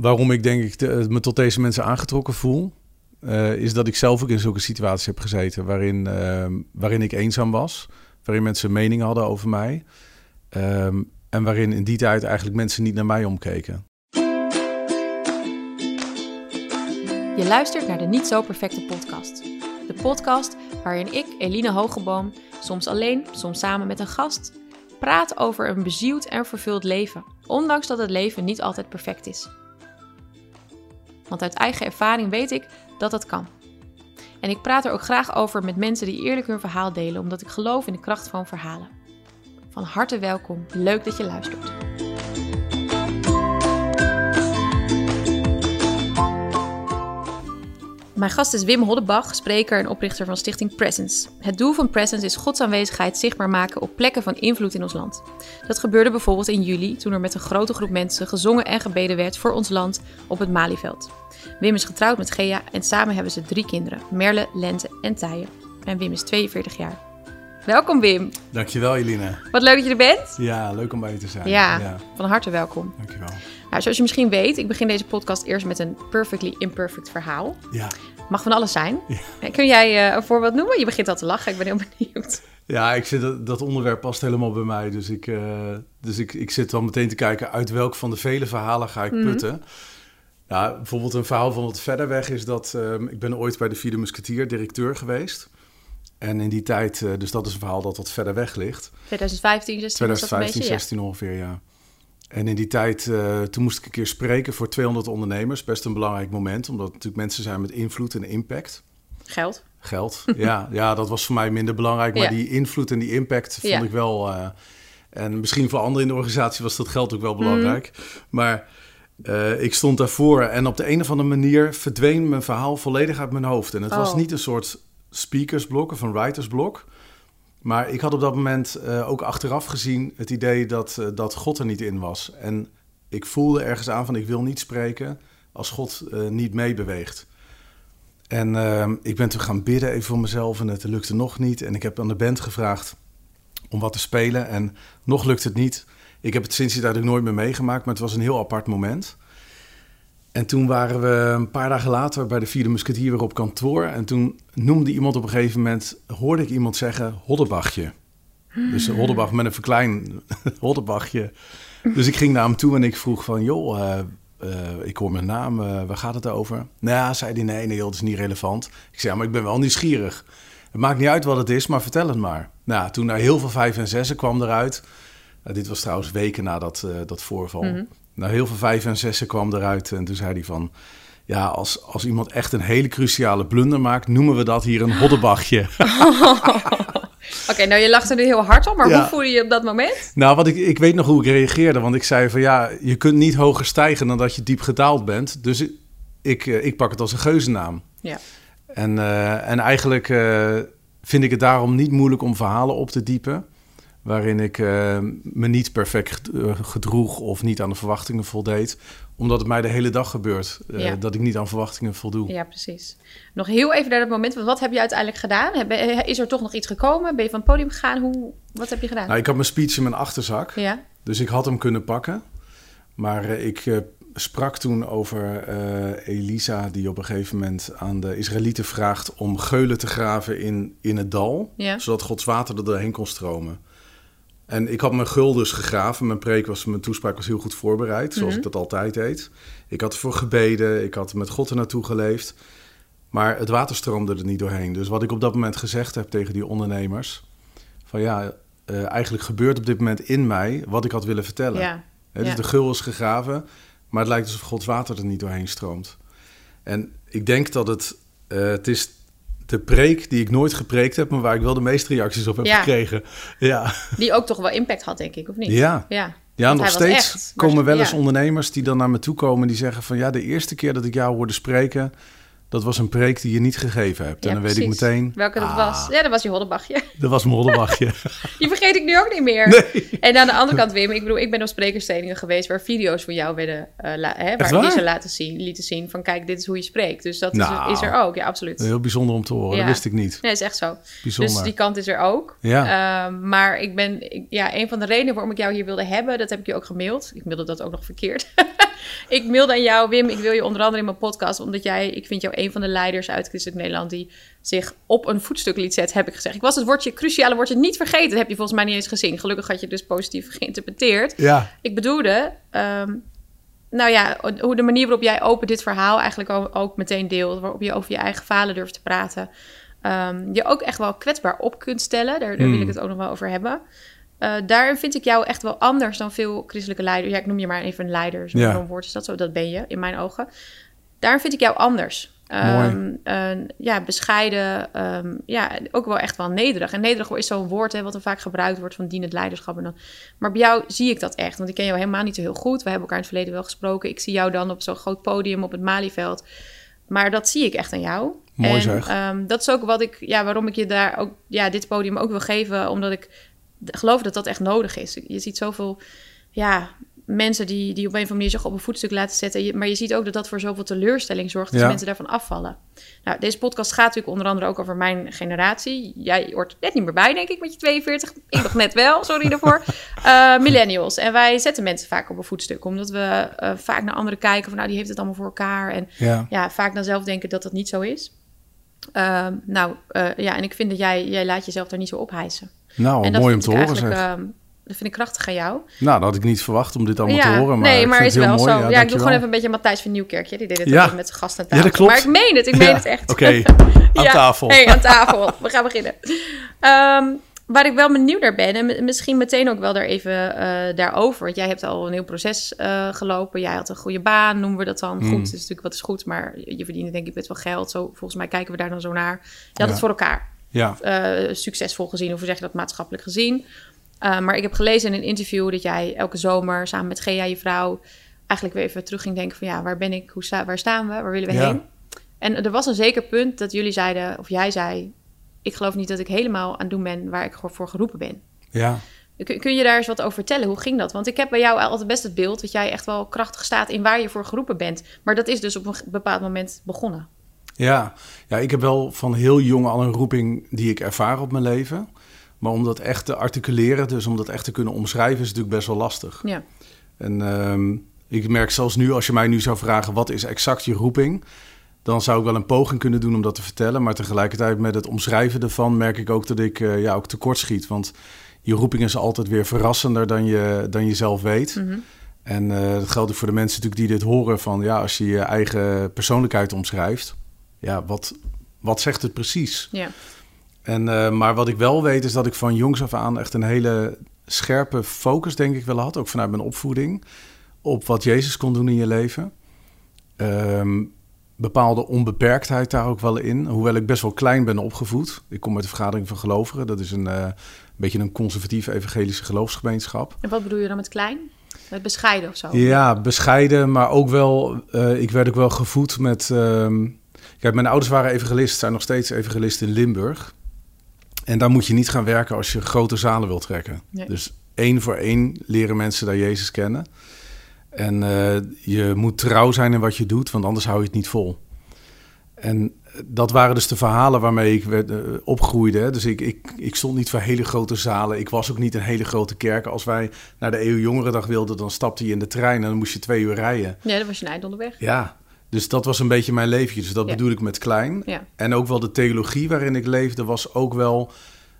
waarom ik denk ik de- me tot deze mensen aangetrokken voel, eh, is dat ik zelf ook in zulke situaties heb gezeten waarin, ehm, waarin ik eenzaam was, waarin mensen een mening hadden over mij. ehm, en waarin in die tijd eigenlijk mensen niet naar mij omkeken. Je luistert naar de Niet Zo Perfecte podcast. De podcast waarin ik, Eline Hogeboom, soms alleen, soms samen met een gast, praat over een bezield en vervuld leven, ondanks dat het leven niet altijd perfect is. Want uit eigen ervaring weet ik dat dat kan. En ik praat er ook graag over met mensen die eerlijk hun verhaal delen, omdat ik geloof in de kracht van verhalen. Van harte welkom, leuk dat je luistert. Mijn gast is Wim Hoddebach, spreker en oprichter van Stichting Presence. Het doel van Presence is Gods aanwezigheid zichtbaar maken op plekken van invloed in ons land. Dat gebeurde bijvoorbeeld in juli, toen er met een grote groep mensen gezongen en gebeden werd voor ons land op het Malieveld. Wim is getrouwd met Gea en samen hebben ze drie kinderen, Merle, Lente en Tije. En Wim is 42 jaar. Welkom Wim, Dankjewel Eline. wat leuk dat je er bent. Ja, leuk om bij je te zijn. Ja, van harte welkom. dankjewel. Nou, zoals je misschien weet, ik begin deze podcast eerst met een perfectly imperfect verhaal. Ja. Mag van alles zijn. Kun jij eh, een voorbeeld noemen? Je begint al te lachen, ik ben heel benieuwd. Ja, ik zit, dat, dat onderwerp past helemaal bij mij. Dus, ik, eh, dus ik, ik zit dan meteen te kijken uit welk van de vele verhalen ga ik Mhm. putten. Ja, bijvoorbeeld een verhaal van wat verder weg is dat... ehm, ik ben ooit bij de Vierde Musketeer directeur geweest. En in die tijd, eh, dus dat is een verhaal dat wat verder weg ligt. 2015, 16 was dat 2015, een beetje, 16 ongeveer, ja. En in die tijd, eh, toen moest ik een keer spreken voor 200 ondernemers. Best een belangrijk moment, omdat het natuurlijk mensen zijn met invloed en impact. Geld. Geld, ja, ja, dat was voor mij minder belangrijk. Maar Ja. die invloed en die impact vond Ja. ik wel... eh, en misschien voor anderen in de organisatie was dat geld ook wel belangrijk. Mhm. Maar eh, ik stond daarvoor en op de een of andere manier verdween mijn verhaal volledig uit mijn hoofd. En het was Oh. niet een soort speakersblok of een writersblok. Maar ik had op dat moment eh, ook achteraf gezien het idee dat, eh, dat God er niet in was. En ik voelde ergens aan van ik wil niet spreken als God eh, niet meebeweegt. En ik ben toen gaan bidden even voor mezelf en het lukte nog niet. En ik heb aan de band gevraagd om wat te spelen en nog lukt het niet. Ik heb het sinds die nooit meer meegemaakt, maar het was een heel apart moment. En toen waren we een paar dagen later bij de Vierde Musketier weer op kantoor. En toen noemde iemand op een gegeven moment, hoorde ik iemand zeggen, Hoddebachje. Dus een Hoddebach met een verklein Hoddebachje. Dus ik ging naar hem toe en ik vroeg van, joh, eh, eh, ik hoor mijn naam, eh, waar gaat het over? Nou ja, zei hij, nee, nee, dat is niet relevant. Ik zei, ja, maar ik ben wel nieuwsgierig. Het maakt niet uit wat het is, maar vertel het maar. Nou, toen naar heel veel vijf en zessen kwam eruit. Dit was trouwens weken na dat, dat voorval. Mhm. Nou, heel veel vijf en zessen kwam eruit. En toen zei hij van... Ja, als, als iemand echt een hele cruciale blunder maakt... noemen we dat hier een hoddebachje. Oké, nou je lacht er nu heel hard om, maar Ja. hoe voel je je op dat moment? nou, wat ik, ik weet nog hoe ik reageerde. Want ik zei van ja, je kunt niet hoger stijgen... dan dat je diep gedaald bent. Dus ik, ik, eh, ik pak het als een geuzennaam. Ja. En, eh, en eigenlijk eh, vind ik het daarom niet moeilijk om verhalen op te diepen. Waarin ik eh, me niet perfect eh, gedroeg of niet aan de verwachtingen voldeed. Omdat het mij de hele dag gebeurt. eh, Ja. Dat ik niet aan verwachtingen voldoe. Ja, precies. Nog heel even naar dat moment, want wat heb je uiteindelijk gedaan? Heb- Is er toch nog iets gekomen? Ben je van het podium gegaan? Hoe, wat heb je gedaan? Nou, ik had mijn speech in mijn achterzak. Ja, Dus ik had hem kunnen pakken. Maar ik sprak toen over Elisa, die op een gegeven moment aan de Israëlieten vraagt om geulen te graven in, in het dal. Ja. Zodat Gods water er doorheen kon stromen. En ik had mijn geul dus gegraven. Mijn preek was, mijn toespraak was heel goed voorbereid, zoals Mhm. ik dat altijd deed. Ik had ervoor gebeden, ik had met God er naartoe geleefd. Maar het water stroomde er niet doorheen. Dus wat ik op dat moment gezegd heb tegen die ondernemers... van ja, eh, eigenlijk gebeurt op dit moment in mij wat ik had willen vertellen. ja. Dus Ja. de gul is gegraven, maar het lijkt alsof Gods water er niet doorheen stroomt. En ik denk dat het, eh, het is de preek die ik nooit gepreekt heb, maar waar ik wel de meeste reacties op heb Ja. gekregen. Ja, Die ook toch wel impact had, denk ik, of niet? ja. Ja, ja nog steeds echt, komen wel eens ja. ondernemers die dan naar me toe komen die zeggen van ja, de eerste keer dat ik jou hoorde spreken, dat was een preek die je niet gegeven hebt. Ja, en dan weet ik meteen, Welke dat ah, was? Ja, dat was je Hoddebachje. dat was mijn hollebachje. Die vergeet ik nu ook niet meer. En aan de andere kant, Wim, ik bedoel, ik ben op sprekerstrainingen geweest waar video's van jou werden, la- hè, waar waar? ze laten zien, lieten zien van kijk, dit is hoe je spreekt. Dus dat Nou. is, is er ook, ja, absoluut. Heel bijzonder om te horen, Ja. dat wist ik niet. Nee, is echt zo. Bijzonder. Dus die kant is er ook. Ja. Ehm, maar ik ben, ik- ja, een van de redenen waarom ik jou hier wilde hebben, dat heb ik je ook gemaild. Ik mailde dat ook nog verkeerd. ik mailde aan jou, Wim. Ik wil je onder andere in mijn podcast, omdat jij, ik vind jou een van de leiders uit Christelijk Nederland die zich op een voetstuk liet zetten, heb ik gezegd. Ik was het woordje, cruciale woordje niet vergeten. Dat heb je volgens mij niet eens gezien. Gelukkig had je het dus positief geïnterpreteerd. Ja, Ik bedoelde, ehm, nou ja, hoe de manier waarop jij open dit verhaal eigenlijk ook, ook meteen deelt, waarop je over je eigen falen durft te praten, ehm, je ook echt wel kwetsbaar op kunt stellen. Daar, daar wil Mm. ik het ook nog wel over hebben. Eh, daarin vind ik jou echt wel anders dan veel christelijke leiders. Ja, ik noem je maar even een leider. Zo'n Ja. woord is dat zo. Dat ben je in mijn ogen. Daarin vind ik jou anders. Eh, ja, bescheiden. ehm, ja, ook wel echt wel nederig. En nederig is zo'n woord hè, wat er vaak gebruikt wordt van dienend leiderschap. En dan. Maar bij jou zie ik dat echt. Want ik ken jou helemaal niet zo heel goed. We hebben elkaar in het verleden wel gesproken. Ik zie jou dan op zo'n groot podium op het Malieveld. Maar dat zie ik echt aan jou. Mooi en, zeg. ehm, dat is ook wat ik, ja, waarom ik je daar ook, ja, dit podium ook wil geven, omdat ik geloof dat dat echt nodig is. Je ziet zoveel, ja, mensen die, die op een of andere manier zich op een voetstuk laten zetten, maar je ziet ook dat dat voor zoveel teleurstelling zorgt dat Ja. mensen daarvan afvallen. Nou, deze podcast gaat natuurlijk onder andere ook over mijn generatie. Jij hoort net niet meer bij, denk ik, met je 42. Ik nog net wel, sorry daarvoor. Eh, millennials. En wij zetten mensen vaak op een voetstuk, omdat we eh, vaak naar anderen kijken van, nou, die heeft het allemaal voor elkaar. En ja. ja, vaak dan zelf denken dat dat niet zo is. Ehm, nou, eh, ja, en ik vind dat jij, jij laat jezelf daar niet zo ophijsen. Nou, en mooi om te horen zeg. ehm, dat vind ik krachtig aan jou. Nou, dat had ik niet verwacht om dit allemaal ja, te horen. Maar nee, maar is wel mooi. zo. Ja, ik doe gewoon even een beetje Matthijs van Nieuwkerk. Die deed het Ja. met zijn gasten aan tafel. Ja, dat klopt. Maar ik meen het, ik meen het echt. Oké, aan Ja, tafel. Hey, aan tafel. We gaan beginnen. Ehm, waar ik wel benieuwd naar ben, en mi- misschien meteen ook wel daar even eh, daarover. Want jij hebt al een heel proces eh, gelopen. Jij had een goede baan, noemen we dat dan. Mm. Goed, is natuurlijk wat is goed, maar je verdient denk ik best wel geld. Zo, volgens mij kijken we daar dan zo naar. Je had het voor elkaar. Ja, eh, succesvol gezien, of hoe zeg je dat maatschappelijk gezien. Uh, maar ik heb gelezen in een interview dat jij elke zomer samen met Gea, je vrouw, eigenlijk weer even terug ging denken van ja, waar ben ik, hoe sta, waar staan we, waar willen we Ja. heen? En er was een zeker punt dat jullie zeiden, of jij zei, ik geloof niet dat ik helemaal aan het doen ben waar ik voor geroepen ben. ja. Kun je daar eens wat over vertellen? Hoe ging dat? Want ik heb bij jou altijd best het beeld dat jij echt wel krachtig staat in waar je voor geroepen bent. Maar dat is dus op een bepaald moment begonnen. Ja. ja, ik heb wel van heel jong al een roeping die ik ervaar op mijn leven. Maar om dat echt te articuleren, dus om dat echt te kunnen omschrijven, is natuurlijk best wel lastig. Ja, En ehm, ik merk zelfs nu, als je mij nu zou vragen wat is exact je roeping, dan zou ik wel een poging kunnen doen om dat te vertellen. Maar tegelijkertijd met het omschrijven ervan merk ik ook dat ik eh, ja, ook tekort schiet. Want je roeping is altijd weer verrassender dan je, dan je zelf weet. Mhm. En eh, dat geldt ook voor de mensen natuurlijk die dit horen van ja, als je je eigen persoonlijkheid omschrijft, ja, wat, wat zegt het precies? ja. En, eh, maar wat ik wel weet is dat ik van jongs af aan echt een hele scherpe focus, denk ik wel had, ook vanuit mijn opvoeding, op wat Jezus kon doen in je leven. Ehm, bepaalde onbeperktheid daar ook wel in, hoewel ik best wel klein ben opgevoed. Ik kom uit de vergadering van gelovigen, dat is een, eh, een beetje een conservatieve evangelische geloofsgemeenschap. En wat bedoel je dan met klein? Met bescheiden of zo? Ja, bescheiden, maar ook wel. eh, ik werd ook wel gevoed met. ehm, kijk, mijn ouders waren evangelist, zijn nog steeds evangelist in Limburg. En daar moet je niet gaan werken als je grote zalen wilt trekken. Nee. Dus één voor één leren mensen daar Jezus kennen. En eh, je moet trouw zijn in wat je doet, want anders hou je het niet vol. En dat waren dus de verhalen waarmee ik werd, eh, opgroeide. hè. Dus ik, ik, ik stond niet voor hele grote zalen. Ik was ook niet een hele grote kerk. Als wij naar de Eeuw Jongerendag wilden, dan stapte je in de trein en dan moest je twee uur rijden. Ja, dan was je een eind onderweg. Ja, dus dat was een beetje mijn leventje. Dus dat Ja. bedoel ik met klein. Ja. En ook wel de theologie waarin ik leefde was ook wel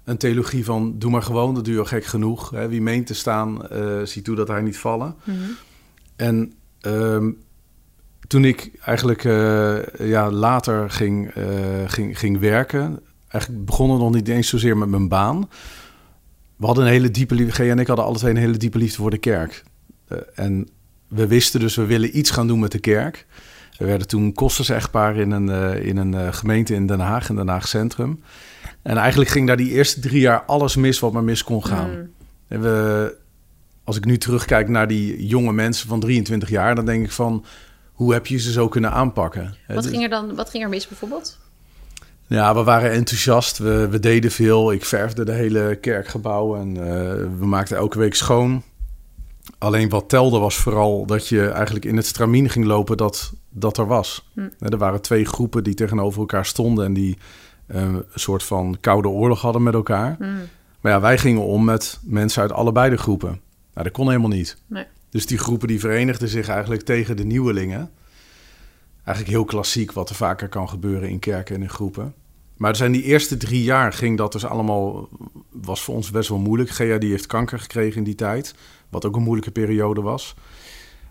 een theologie van... doe maar gewoon, dat doe je al gek genoeg. Hè. Wie meent te staan, eh ziet toe dat hij niet vallen. Mhm. En ehm, toen ik eigenlijk eh, ja, later ging, eh, ging, ging werken... eigenlijk begon het nog niet eens zozeer met mijn baan. We hadden een hele diepe liefde... G en ik hadden alle twee een hele diepe liefde voor de kerk. En we wisten dus, we willen iets gaan doen met de kerk. We werden toen kosters-echtpaar in een, eh, in een eh, gemeente in Den Haag, in Den Haag Centrum. En eigenlijk ging daar die eerste drie jaar alles mis wat maar mis kon gaan. Mm. En we, als ik nu terugkijk naar die jonge mensen van 23 jaar, dan denk ik van, hoe heb je ze zo kunnen aanpakken? Wat ging er dan wat ging er mis bijvoorbeeld? ja, we waren enthousiast. We, we deden veel. Ik verfde de hele kerkgebouw en eh, we maakten elke week schoon. Alleen wat telde was vooral dat je eigenlijk in het stramien ging lopen dat dat er was. Hm. Er waren twee groepen die tegenover elkaar stonden en die eh, een soort van koude oorlog hadden met elkaar. Mm. Maar ja, wij gingen om met mensen uit allebei de groepen. Nou, dat kon helemaal niet. Nee. Dus die groepen die verenigden zich eigenlijk tegen de nieuwelingen. Eigenlijk heel klassiek wat er vaker kan gebeuren in kerken en in groepen. Maar zijn die eerste drie jaar ging dat dus allemaal, was voor ons best wel moeilijk. Gea die heeft kanker gekregen in die tijd, wat ook een moeilijke periode was.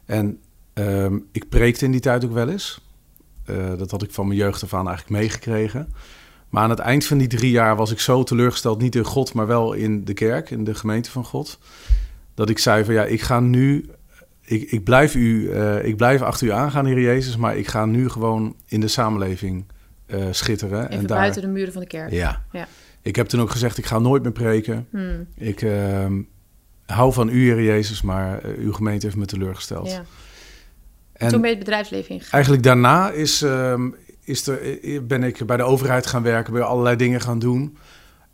En ehm, ik preekte in die tijd ook wel eens. Eh, dat had ik van mijn jeugd af aan eigenlijk meegekregen. Maar aan het eind van die drie jaar was ik zo teleurgesteld, niet in God, maar wel in de kerk, in de gemeente van God. Dat ik zei van ja, ik ga nu, ik, ik, blijf, u, uh, ik blijf achter u aangaan, Heer Jezus, maar ik ga nu gewoon in de samenleving uh, schitteren. Even en daar, buiten de muren van de kerk. Ja. ja. Ik heb toen ook gezegd, ik ga nooit meer preken. Hmm. Ik uh, hou van u, Heer Jezus, maar uw gemeente heeft me teleurgesteld. Ja. En toen ben je het bedrijfsleven ingegaan? Eigenlijk daarna is, um, is er, ben ik bij de overheid gaan werken, ben allerlei dingen gaan doen.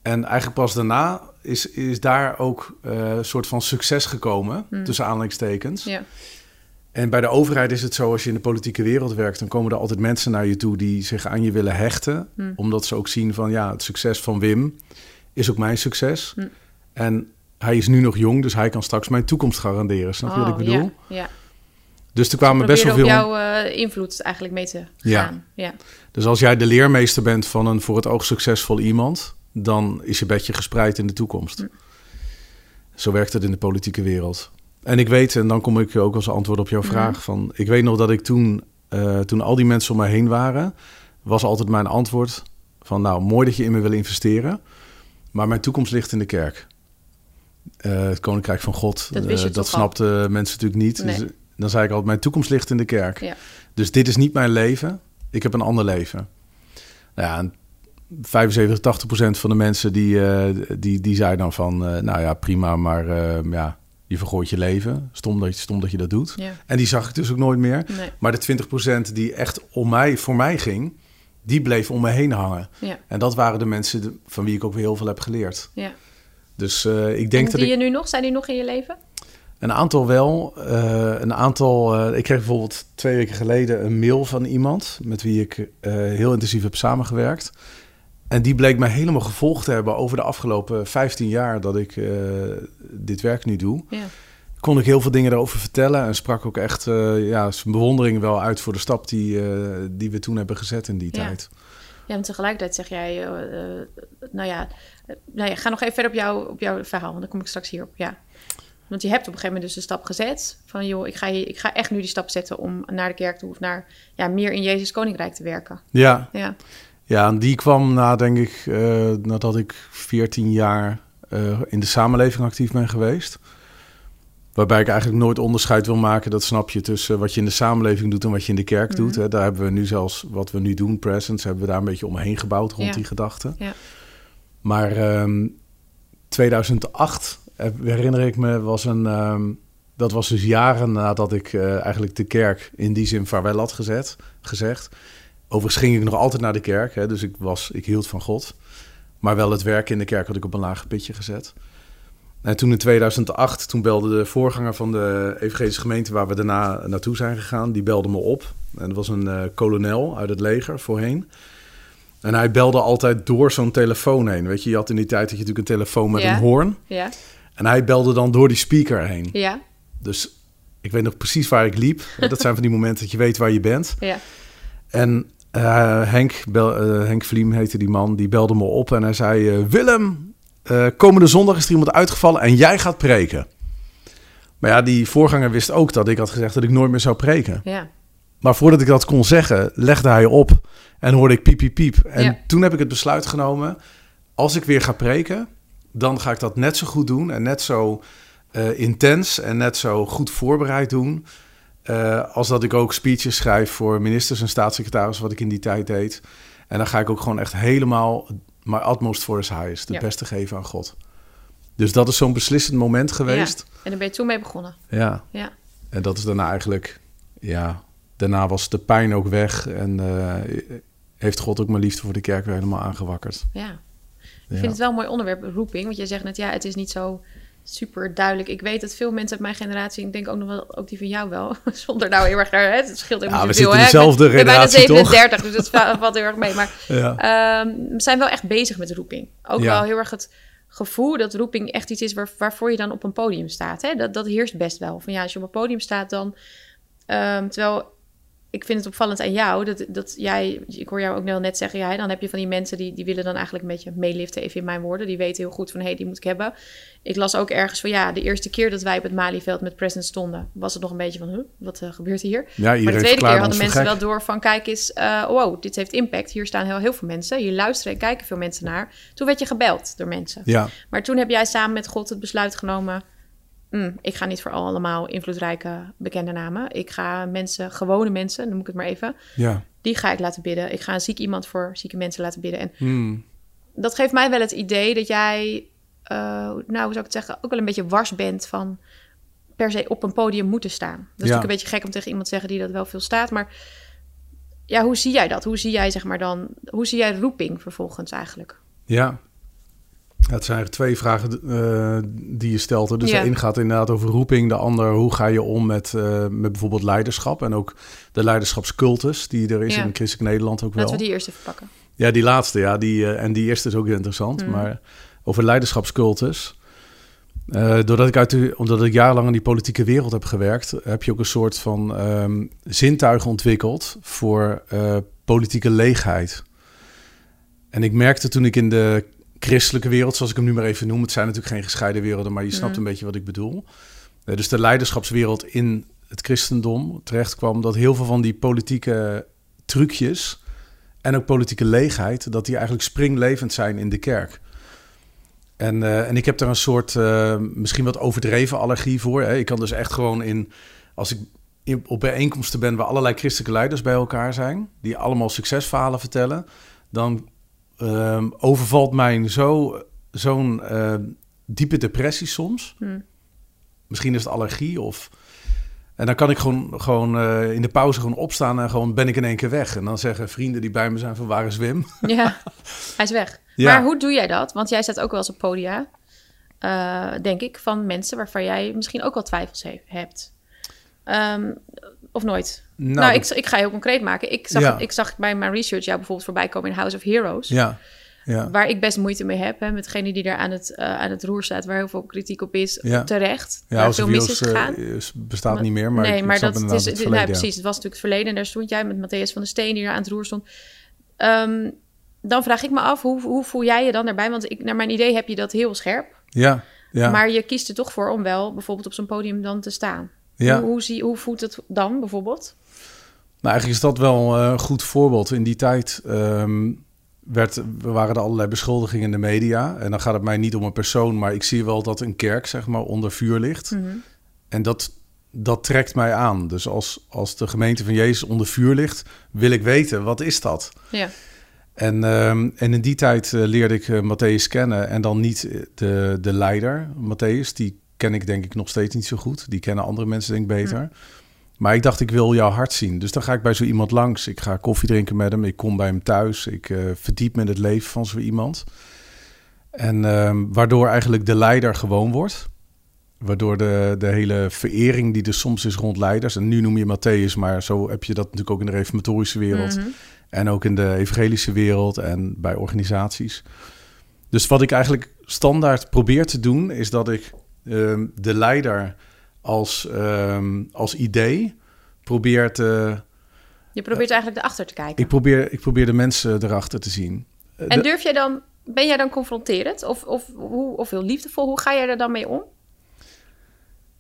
En eigenlijk pas daarna is, is daar ook een soort van succes gekomen, hmm. tussen aanhalingstekens. Ja. En bij de overheid is het zo, als je in de politieke wereld werkt, dan komen er altijd mensen naar je toe die zich aan je willen hechten. Hmm. Omdat ze ook zien van ja, het succes van Wim is ook mijn succes. Hmm. En hij is nu nog jong, dus hij kan straks mijn toekomst garanderen. Snap je wat ik oh, bedoel? Ja, ja. Dus er kwamen best wel veel... jouw uh, invloed eigenlijk mee te gaan. Ja. Dus als jij de leermeester bent van een voor het oog succesvol iemand... dan is je bedje gespreid in de toekomst. Hm. Zo werkt het in de politieke wereld. En ik weet, en dan kom ik ook als antwoord op jouw hm. vraag... van ik weet nog dat ik toen, uh, toen al die mensen om mij heen waren... was altijd mijn antwoord van... nou, mooi dat je in me wil investeren... maar mijn toekomst ligt in de kerk. Uh, het Koninkrijk van God, dat, dat snapten mensen natuurlijk niet. Nee. Dus, dan zei ik altijd, mijn toekomst ligt in de kerk. Ja. Dus dit is niet mijn leven. Ik heb een ander leven. Nou ja, 75, 80 procent van de mensen die, uh, die, die zei dan van... Uh, nou ja, prima, maar uh, ja, je vergooit je leven. Stom dat je, stom dat, je dat doet. Ja. En die zag ik dus ook nooit meer. Nee. Maar de 20 procent die echt om mij, voor mij ging... die bleef om me heen hangen. Ja. En dat waren de mensen van wie ik ook weer heel veel heb geleerd. Ja. Dus ik denk en dat die je nu nog? Zijn die nog in je leven? Een aantal wel. Uh, een aantal. Uh, ik kreeg bijvoorbeeld twee weken geleden een mail van iemand met wie ik heel intensief heb samengewerkt. En die bleek mij helemaal gevolgd te hebben over de afgelopen 15 jaar dat ik dit werk nu doe. Ja. Kon ik heel veel dingen erover vertellen en sprak ook echt ja, zijn bewondering wel uit voor de stap die, die we toen hebben gezet in die ja. tijd. Ja, en tegelijkertijd zeg jij, nou ja, nou ja, ga nog even verder op, jou, op jouw verhaal, want dan kom ik straks hierop. Ja. Want je hebt op een gegeven moment dus de stap gezet van joh, ik ga, ik ga echt nu die stap zetten om naar de kerk toe of naar ja, meer in Jezus Koninkrijk te werken. Ja, ja. Ja en die kwam na, denk ik, uh, nadat ik 14 jaar uh, in de samenleving actief ben geweest. Waarbij ik eigenlijk nooit onderscheid wil maken, dat snap je, tussen wat je in de samenleving doet en wat je in de kerk mm -hmm. doet. Hè. Daar hebben we nu zelfs, wat we nu doen, Presence, hebben we daar een beetje omheen gebouwd rond ja. die gedachte. Ja. Maar um, 2008 eh, herinner ik me, was een, um, dat was dus jaren nadat ik uh, eigenlijk de kerk in die zin vaarwel had gezet, gezegd. Overigens ging ik nog altijd naar de kerk, hè, dus ik, was, ik hield van God. Maar wel het werk in de kerk had ik op een laag pitje gezet. En toen in 2008, toen belde de voorganger van de evangelische gemeente... waar we daarna naartoe zijn gegaan, die belde me op. En dat was een uh, kolonel uit het leger voorheen. En hij belde altijd door zo'n telefoon heen. Weet je, je had in die tijd dat je natuurlijk een telefoon met ja. een hoorn. Ja. En hij belde dan door die speaker heen. Ja. Dus ik weet nog precies waar ik liep. dat zijn van die momenten dat je weet waar je bent. Ja. En uh, Henk, bel, uh, Henk Vliem heette die man, die belde me op en hij zei... Uh, Willem, komende zondag is er iemand uitgevallen en jij gaat preken. Maar ja, die voorganger wist ook dat ik had gezegd dat ik nooit meer zou preken. Ja. Maar voordat ik dat kon zeggen, legde hij op en hoorde ik piep, piep, piep. En ja. toen heb ik het besluit genomen, als ik weer ga preken dan ga ik dat net zo goed doen en net zo intens en net zo goed voorbereid doen. Uh, als dat ik ook speeches schrijf voor ministers en staatssecretarissen, wat ik in die tijd deed. En dan ga ik ook gewoon echt helemaal my utmost for his highest, het ja. beste geven aan God. Dus dat is zo'n beslissend moment geweest. Ja. En daar ben je toen mee begonnen. Ja. ja. En dat is daarna eigenlijk, ja, daarna was de pijn ook weg. En uh, heeft God ook mijn liefde voor de kerk weer helemaal aangewakkerd. Ja. Ik vind het wel een mooi onderwerp, roeping. Want je zegt net, ja, het is niet zo super duidelijk. Ik weet dat veel mensen uit mijn generatie, ik denk ook nog wel, ook die van jou wel, zonder nou heel erg, hè, het scheelt helemaal ja, we veel. Zitten dezelfde ik ben, bijna 37, dus het valt heel erg mee. Maar ja. um, we zijn wel echt bezig met roeping. Ook ja. wel heel erg het gevoel dat roeping echt iets is waar, waarvoor je dan op een podium staat. Hè? Dat, dat heerst best wel. Van ja, als je op een podium staat, dan. ehm, terwijl ik vind het opvallend aan jou dat, dat jij, ik hoor jou ook net zeggen, ja, dan heb je van die mensen die, die willen dan eigenlijk een beetje meeliften, even in mijn woorden. Die weten heel goed van hé, hey, die moet ik hebben. Ik las ook ergens van ja, de eerste keer dat wij op het Malieveld met Present stonden, was het nog een beetje van, huh, wat eh, gebeurt hier? Ja, Maar de tweede keer hadden mensen gek. wel door van kijk eens, eh, wow, dit heeft impact. Hier staan heel, heel veel mensen. Hier luisteren en kijken veel mensen naar. Toen werd je gebeld door mensen. Ja, Maar toen heb jij samen met God het besluit genomen. "Hmm, ik ga niet voor allemaal invloedrijke bekende namen. Ik ga mensen, gewone mensen, noem ik het maar even, ja. die ga ik laten bidden. Ik ga een ziek iemand voor zieke mensen laten bidden. En Hmm. dat geeft mij wel het idee dat jij, eh, nou hoe zou ik het zeggen, ook wel een beetje wars bent van per se op een podium moeten staan. Dat is natuurlijk een beetje gek om tegen iemand te zeggen die dat wel veel staat, maar ja, hoe zie jij dat? Hoe zie jij zeg maar dan, hoe zie jij roeping vervolgens eigenlijk? Ja. Het zijn eigenlijk twee vragen eh, die je stelt. Dus Ja. de een gaat inderdaad over roeping. De ander, hoe ga je om met, eh, met bijvoorbeeld leiderschap? En ook de leiderschapscultus die er is Ja. in christelijk Nederland ook wel. Laten we die eerst even pakken. Ja, die laatste, ja. Die, eh, en die eerste is ook interessant. Mhm. Maar over leiderschapscultus. Doordat ik uit de, omdat ik jarenlang in die politieke wereld heb gewerkt, heb je ook een soort van ehm zintuig ontwikkeld voor politieke leegheid. En ik merkte toen ik in de christelijke wereld, zoals ik hem nu maar even noem, het zijn natuurlijk geen gescheiden werelden, maar je snapt een beetje wat ik bedoel. Eh, dus de leiderschapswereld in het christendom terecht kwam dat heel veel van die politieke trucjes en ook politieke leegheid, dat die eigenlijk springlevend zijn in de kerk. En, eh, en ik heb daar een soort, eh, misschien wat overdreven allergie voor. Hè. Ik kan dus echt gewoon in, als ik in, op bijeenkomsten ben waar allerlei christelijke leiders bij elkaar zijn, die allemaal succesverhalen vertellen, dan ehm, overvalt mij zo, zo'n eh, diepe depressie soms. Hm. Misschien is het allergie of... En dan kan ik gewoon, gewoon eh, in de pauze gewoon opstaan en gewoon ben ik in één keer weg. En dan zeggen vrienden die bij me zijn van waar is Wim? Ja, hij is weg. Ja. Maar hoe doe jij dat? Want jij staat ook wel eens op podia, eh, denk ik, van mensen waarvan jij misschien ook wel twijfels he- hebt. Ehm, of nooit? Nou, ik, ik ga heel concreet maken. Ik zag, Ja. ik zag bij mijn research jou bijvoorbeeld voorbij komen in House of Heroes. Ja, ja. Waar ik best moeite mee heb. Hè, met degene die daar aan het, eh, aan het roer staat. Waar heel veel kritiek op is. Ja. Terecht. Ja, waar House veel mis is eh, gegaan. bestaat niet meer, maar nee, ik, maar dat is, het nou, verleden, precies. Het was natuurlijk het verleden en daar stond jij met Matthäus van der Steen die daar aan het roer stond. Ehm, dan vraag ik me af, hoe, hoe voel jij je dan daarbij? Want ik, naar mijn idee heb je dat heel scherp. Ja, ja, Maar je kiest er toch voor om wel bijvoorbeeld op zo'n podium dan te staan. Ja. Hoe, hoe, zie, hoe voelt het dan bijvoorbeeld? Nou, eigenlijk is dat wel eh, een goed voorbeeld. In die tijd ehm, werd, waren er allerlei beschuldigingen in de media. En dan gaat het mij niet om een persoon, maar ik zie wel dat een kerk zeg maar, onder vuur ligt. Mhm. En dat, dat trekt mij aan. Dus als, als de gemeente van Jezus onder vuur ligt, wil ik weten, wat is dat? Ja. En, ehm, en in die tijd eh, leerde ik eh, Matthäus kennen en dan niet de, de leider, Matthäus. Die ken ik denk ik nog steeds niet zo goed. Die kennen andere mensen denk ik beter. Maar ik dacht, ik wil jouw hart zien. Dus dan ga ik bij zo iemand langs. Ik ga koffie drinken met hem. Ik kom bij hem thuis. Ik eh, verdiep me in het leven van zo iemand. En ehm, waardoor eigenlijk de leider gewoon wordt. Waardoor de, de hele verering die er soms is rond leiders... en nu noem je Matthäus, maar zo heb je dat natuurlijk ook in de reformatorische wereld... Mhm. En ook in de evangelische wereld en bij organisaties. Dus wat ik eigenlijk standaard probeer te doen, is dat ik ehm, de leider als, ehm, als idee probeer te. Je probeert eigenlijk erachter te kijken. Ik probeer, ik probeer de mensen erachter te zien. Eh, En de- durf jij dan, ben jij dan confronterend? Of, of, hoe, of heel liefdevol? Hoe ga jij er dan mee om?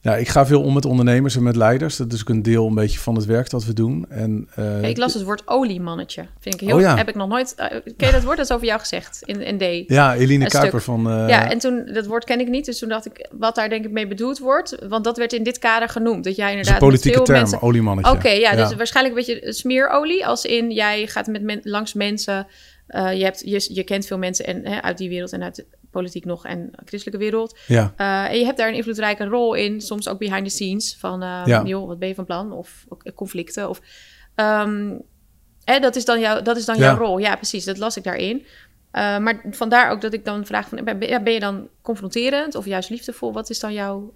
Ja, ik ga veel om met ondernemers en met leiders. Dat is ook een deel een beetje van het werk dat we doen. En, eh, ik las het woord oliemannetje. Vind ik heel, Oh ja. heb ik nog nooit. eh, ken je dat woord? Dat is over jou gezegd in ND. Ja, Eline Kuiper van. eh, ja, en toen, dat woord ken ik niet. Dus toen dacht ik, wat daar denk ik mee bedoeld wordt. Want dat werd in dit kader genoemd. Dat jij inderdaad met politieke term, mensen... oliemannetje. Oké, ja, dus waarschijnlijk een beetje smeerolie. Als in, jij gaat met men- langs mensen... je, hebt, je, je kent veel mensen en, hè, uit die wereld en uit politiek nog en christelijke wereld. Ja, Eh, en je hebt daar een invloedrijke rol in, soms ook behind the scenes. Van, eh, Ja. joh, wat ben je van plan? Of ook conflicten. Of, hè, dat is dan, jouw, dat is dan Ja. jouw rol. Ja, precies, dat las ik daarin. Eh, maar vandaar ook dat ik dan vraag: van, ben, je dan confronterend of juist liefdevol? Wat is dan jouw.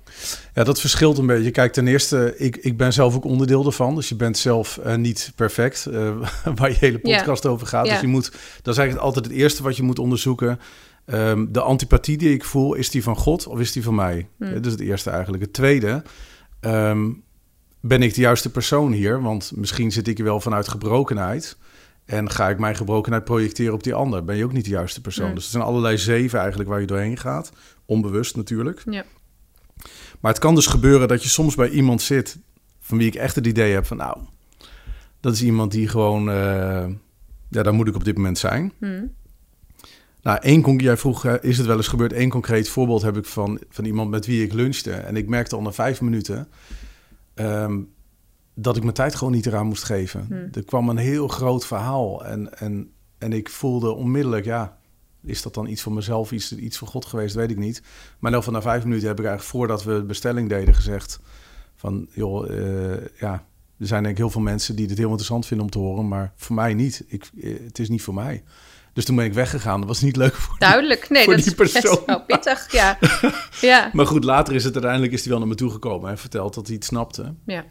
Ja, dat verschilt een beetje. Kijk, ten eerste, ik, ik ben zelf ook onderdeel ervan. Dus je bent zelf eh, niet perfect, eh, waar je hele podcast over gaat. Dus je moet, dat is eigenlijk altijd het eerste wat je moet onderzoeken. Ehm, de antipathie die ik voel, is die van God of is die van mij? Hmm. Dat is het eerste eigenlijk. Het tweede, ehm, ben ik de juiste persoon hier? Want misschien zit ik hier wel vanuit gebrokenheid. En ga ik mijn gebrokenheid projecteren op die ander? Ben je ook niet de juiste persoon? Hmm. Dus het zijn allerlei zeven eigenlijk waar je doorheen gaat. Onbewust natuurlijk. Ja. Maar het kan dus gebeuren dat je soms bij iemand zit... van wie ik echt het idee heb van... nou, dat is iemand die gewoon... eh, ja, daar moet ik op dit moment zijn. Hm. Nou, één jij vroeg, is het wel eens gebeurd? Eén concreet voorbeeld heb ik van, van iemand met wie ik lunchte. En ik merkte al na vijf minuten ehm, dat ik mijn tijd gewoon niet eraan moest geven. Hmm. Er kwam een heel groot verhaal. En, en, en ik voelde onmiddellijk, ja, is dat dan iets voor mezelf, iets, iets voor God geweest? Weet ik niet. Maar in van na vijf minuten heb ik eigenlijk voordat we de bestelling deden gezegd van, joh, eh, ja, er zijn denk ik heel veel mensen die dit heel interessant vinden om te horen, maar voor mij niet. Ik, eh, het is niet voor mij. Dus toen ben ik weggegaan. Dat was niet leuk voor Duidelijk. Nee, Voor dat die is best wel pittig. Ja. ja. Maar goed, later is het uiteindelijk is hij wel naar me toegekomen en verteld dat hij het snapte. Ja.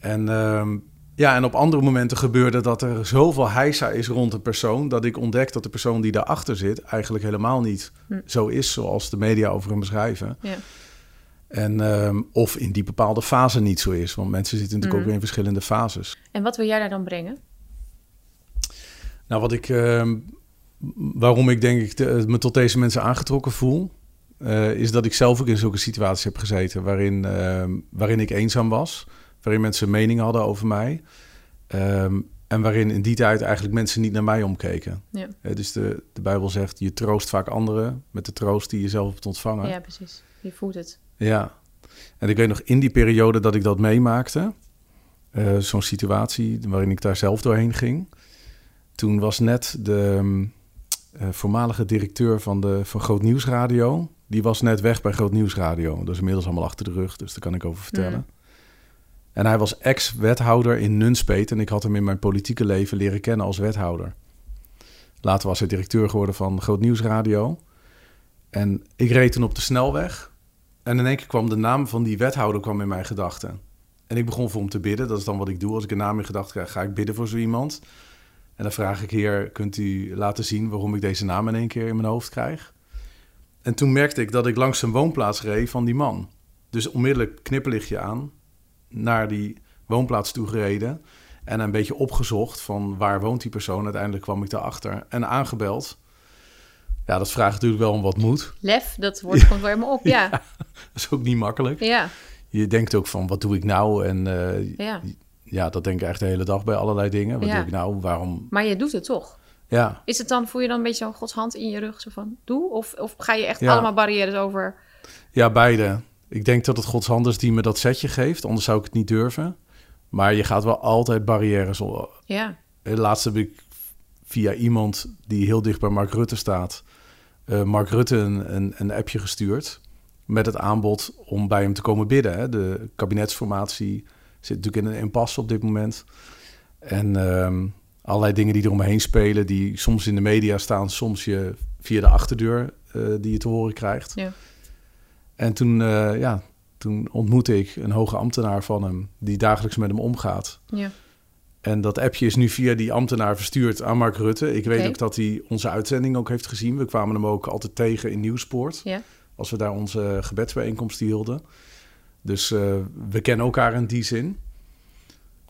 En, ehm, ja, en op andere momenten gebeurde dat er zoveel heisa is rond een persoon... dat ik ontdek dat de persoon die daarachter zit eigenlijk helemaal niet Hm. zo is... zoals de media over hem beschrijven. Ja. En, ehm, of in die bepaalde fase niet zo is. Want mensen zitten natuurlijk ook in verschillende fases. En wat wil jij daar dan brengen? Nou, wat ik, ehm, waarom ik denk ik de- me tot deze mensen aangetrokken voel, eh, is dat ik zelf ook in zulke situaties heb gezeten waarin, ehm, waarin ik eenzaam was, waarin mensen een mening hadden over mij. ehm, en waarin in die tijd eigenlijk mensen niet naar mij omkeken. Ja. Eh, dus de, de Bijbel zegt, je troost vaak anderen met de troost die je zelf hebt ontvangen. Ja, precies. Je voelt het. Ja, en ik weet nog in die periode dat ik dat meemaakte, eh, zo'n situatie waarin ik daar zelf doorheen ging. Toen was net de ehm, eh, voormalige directeur van, de, van Groot Nieuwsradio, die was net weg bij Groot Nieuwsradio. Dat is inmiddels allemaal achter de rug, dus daar kan ik over vertellen. Mm. En hij was ex-wethouder in Nunspeet en ik had hem in mijn politieke leven leren kennen als wethouder. Later was hij directeur geworden van Groot Nieuwsradio. En ik reed toen op de snelweg en in één keer kwam de naam van die wethouder kwam in mijn gedachten. En ik begon voor hem te bidden. Dat is dan wat ik doe. Als ik een naam in gedachten krijg, ga ik bidden voor zo iemand. En dan vraag ik, heer, kunt u laten zien waarom ik deze naam in één keer in mijn hoofd krijg? En toen merkte ik dat ik langs een woonplaats reed van die man. Dus onmiddellijk knipperlichtje aan, naar die woonplaats toe gereden. En een beetje opgezocht van waar woont die persoon. Uiteindelijk kwam ik daarachter en aangebeld. Ja, dat vraagt natuurlijk wel om wat moed. Lef, dat wordt gewoon weer helemaal op. Ja. Dat is ook niet makkelijk. Ja. Je denkt ook van, wat doe ik nou? En eh, ja. Ja, dat denk ik echt de hele dag bij allerlei dingen. Wat Ja. doe ik nou? Waarom? Maar je doet het toch? Ja, Is het dan, voel je dan een beetje zo'n Gods hand in je rug? Zo van, doe? Of, of ga je echt Ja. allemaal barrières over? ja, beide. Ik denk dat het Gods hand is die me dat setje geeft. Anders zou ik het niet durven. Maar je gaat wel altijd barrières. op. Ja. Eh, Laatst heb ik via iemand die heel dicht bij Mark Rutte staat... eh, Mark Rutte een, een, een appje gestuurd... met het aanbod om bij hem te komen bidden. Hè. De kabinetsformatie zit natuurlijk in een impasse op dit moment. En ehm, allerlei dingen die eromheen spelen... die soms in de media staan, soms je via de achterdeur eh, die je te horen krijgt. Ja. En toen, eh, ja, toen ontmoette ik een hoge ambtenaar van hem... die dagelijks met hem omgaat... Ja. En dat appje is nu via die ambtenaar verstuurd aan Mark Rutte. Ik weet ook dat hij onze uitzending ook heeft gezien. We kwamen hem ook altijd tegen in Nieuwspoort. Ja. Als we daar onze gebedsbijeenkomsten hielden. Dus eh, we kennen elkaar in die zin.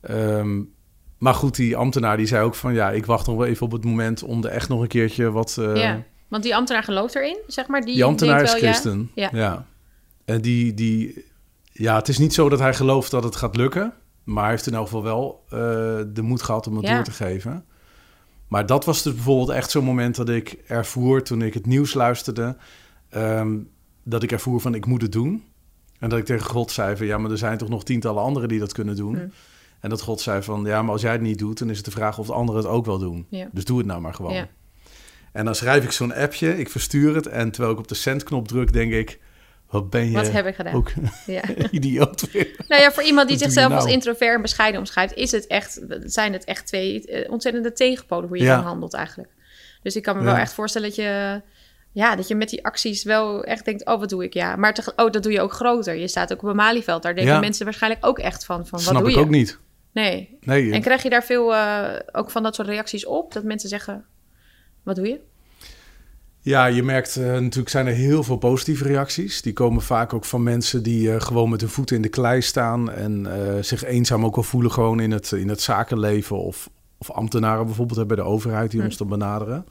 Ehm, maar goed, die ambtenaar die zei ook van... ja, ik wacht nog wel even op het moment om er echt nog een keertje wat... eh, ja. Want die ambtenaar gelooft erin, zeg maar. Die, die ambtenaar is wel, christen. Ja. Ja. En die, die... Ja, het is niet zo dat hij gelooft dat het gaat lukken. Maar hij heeft in elk geval wel eh, de moed gehad om het Ja. door te geven. Maar dat was dus bijvoorbeeld echt zo'n moment dat ik ervoer... toen ik het nieuws luisterde... ehm, dat ik ervoer van ik moet het doen. En dat ik tegen God zei van... ja, maar er zijn toch nog tientallen anderen die dat kunnen doen. Hm. En dat God zei van... ja, maar als jij het niet doet... dan is het de vraag of de anderen het ook wel doen. Dus doe het nou maar gewoon. Ja. En dan schrijf ik zo'n appje, ik verstuur het... en terwijl ik op de sendknop druk, denk ik... wat ben je Wat heb ik gedaan? ook Ja. idioot weer. Nou ja, voor iemand die zichzelf als nou? introvert en bescheiden omschrijft, is het echt, zijn het echt twee eh, ontzettende tegenpolen hoe je Ja. dan handelt eigenlijk. Dus ik kan me Ja. wel echt voorstellen dat je, ja, dat je met die acties wel echt denkt, oh, wat doe ik? Ja, maar oh, dat doe je ook groter. Je staat ook op een Malieveld, daar denken Ja. mensen waarschijnlijk ook echt van, van wat Snap doe ik je? ook niet. Nee. Nee, En krijg je daar veel, eh, ook van dat soort reacties op, dat mensen zeggen, wat doe je? Ja, je merkt uh, natuurlijk zijn er heel veel positieve reacties. Die komen vaak ook van mensen die uh, gewoon met hun voeten in de klei staan en zich eenzaam ook al voelen gewoon in het, in het zakenleven of, of ambtenaren bijvoorbeeld hebben bij de overheid die ons dan benaderen.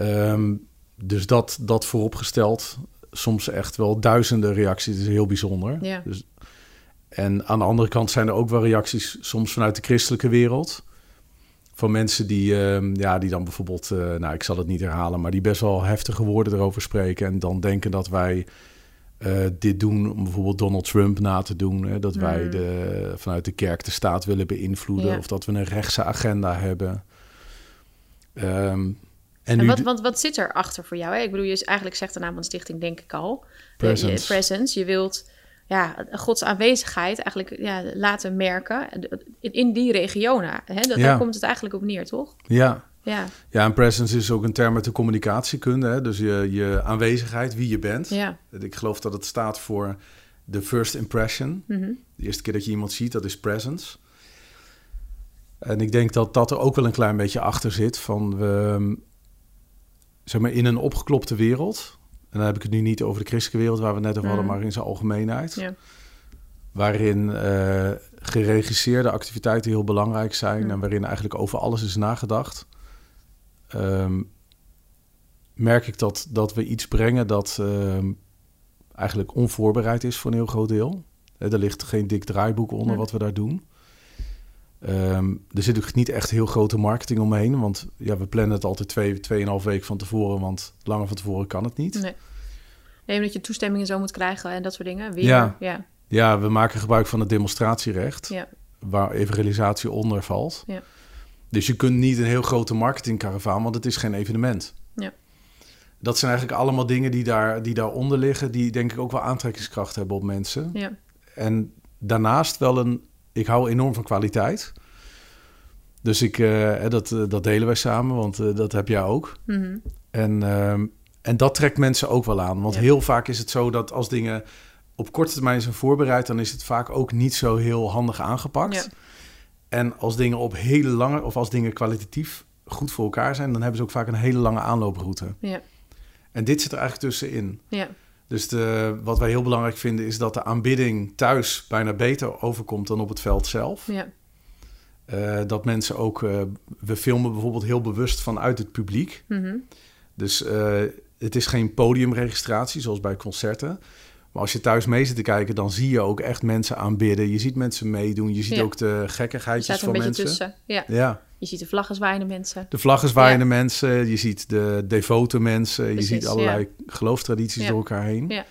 Um, dus dat, dat vooropgesteld. Soms echt wel duizenden reacties. Dat is heel bijzonder. Ja. Dus, en aan de andere kant zijn er ook wel reacties, soms vanuit de christelijke wereld. Van mensen die, uh, ja, die dan bijvoorbeeld, uh, nou ik zal het niet herhalen, maar die best wel heftige woorden erover spreken. En dan denken dat wij uh, dit doen om bijvoorbeeld Donald Trump na te doen. Hè? Dat mm. wij de, vanuit de kerk de staat willen beïnvloeden. Ja. Of dat we een rechtse agenda hebben. Um, en, en wat, wat, wat zit er achter voor jou? Hè? Ik bedoel, je eigenlijk zegt de naam van de stichting, denk ik al. Presence. Je, presence. Je wilt ja, Gods aanwezigheid eigenlijk ja, laten merken in, in die regionen. Hè? Dat, ja. Daar komt het eigenlijk op neer, toch? Ja. Ja, ja en presence is ook een term uit de communicatiekunde. Hè? Dus je, je aanwezigheid, wie je bent. Ja. Ik geloof dat het staat voor de first impression. Mm -hmm. De eerste keer dat je iemand ziet, dat is presence. En ik denk dat dat er ook wel een klein beetje achter zit. Van we, zeg maar, in een opgeklopte wereld. En dan heb ik het nu niet over de christelijke wereld waar we het net over hadden, Mm. maar in zijn algemeenheid. ja, Waarin eh, geregisseerde activiteiten heel belangrijk zijn Mm. en waarin eigenlijk over alles is nagedacht. Ehm, merk ik dat, dat we iets brengen dat ehm, eigenlijk onvoorbereid is voor een heel groot deel. Hè, er ligt geen dik draaiboek onder Nee. wat we daar doen. Ehm, er zit ook niet echt heel grote marketing omheen. Want ja, we plannen het altijd twee, tweeënhalf week van tevoren. Want langer van tevoren kan het niet. nee. Nee, omdat je toestemming en zo moet krijgen en dat soort dingen. Weer, Ja. ja, Ja, we maken gebruik van het demonstratierecht. ja, Waar evangelisatie onder valt. Ja. Dus je kunt niet een heel grote marketingkaravaan. Want het is geen evenement. Ja. Dat zijn eigenlijk allemaal dingen die, daar, die daaronder liggen. Die denk ik ook wel aantrekkingskracht hebben op mensen. ja. En daarnaast wel een... Ik hou enorm van kwaliteit. Dus ik, eh, dat, eh, dat delen wij samen, want eh, dat heb jij ook. Mhm. En, ehm, en dat trekt mensen ook wel aan. Want Ja. heel vaak is het zo dat als dingen op korte termijn zijn voorbereid... dan is het vaak ook niet zo heel handig aangepakt. Ja. En als dingen op hele lange... of als dingen kwalitatief goed voor elkaar zijn... dan hebben ze ook vaak een hele lange aanlooproute. Ja. En dit zit er eigenlijk tussenin. ja. Dus de, wat wij heel belangrijk vinden is dat de aanbidding thuis bijna beter overkomt dan op het veld zelf. ja. Eh, dat mensen ook, eh, we filmen bijvoorbeeld heel bewust vanuit het publiek. Mhm. Dus eh, het is geen podiumregistratie zoals bij concerten. Maar als je thuis mee zit te kijken, dan zie je ook echt mensen aanbidden. Je ziet mensen meedoen. Je ziet Ja. ook de Je gekkigheidjes van een beetje mensen. tussen. Ja. Ja, Je ziet de vlaggen zwaaiende mensen. de vlaggen zwaaiende mensen. Je ziet de devote mensen. Precies, je ziet allerlei geloofstradities Ja. door elkaar heen. Ja.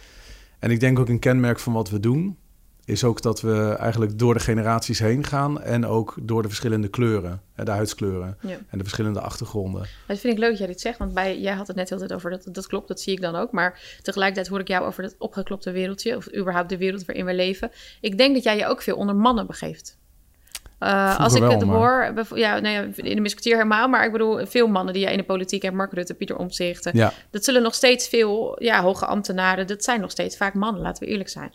En ik denk ook een kenmerk van wat we doen... is ook dat we eigenlijk door de generaties heen gaan... en ook door de verschillende kleuren, de huidskleuren... En de verschillende achtergronden. Dat vind ik leuk dat jij dit zegt, want bij, jij had het net heel tijd over dat, dat klopt, dat zie ik dan ook. Maar tegelijkertijd hoor ik jou over dat opgeklopte wereldje, of überhaupt de wereld waarin we leven. Ik denk dat jij je ook veel onder mannen begeeft. Uh, als ik wel, het maar- hoor, ja, nou ja, in de musketeer helemaal, maar ik bedoel, veel mannen die jij in de politiek hebt, Mark Rutte, Pieter Omtzigt, eh, Ja, dat zullen nog steeds veel ja, hoge ambtenaren, dat zijn nog steeds vaak mannen, laten we eerlijk zijn.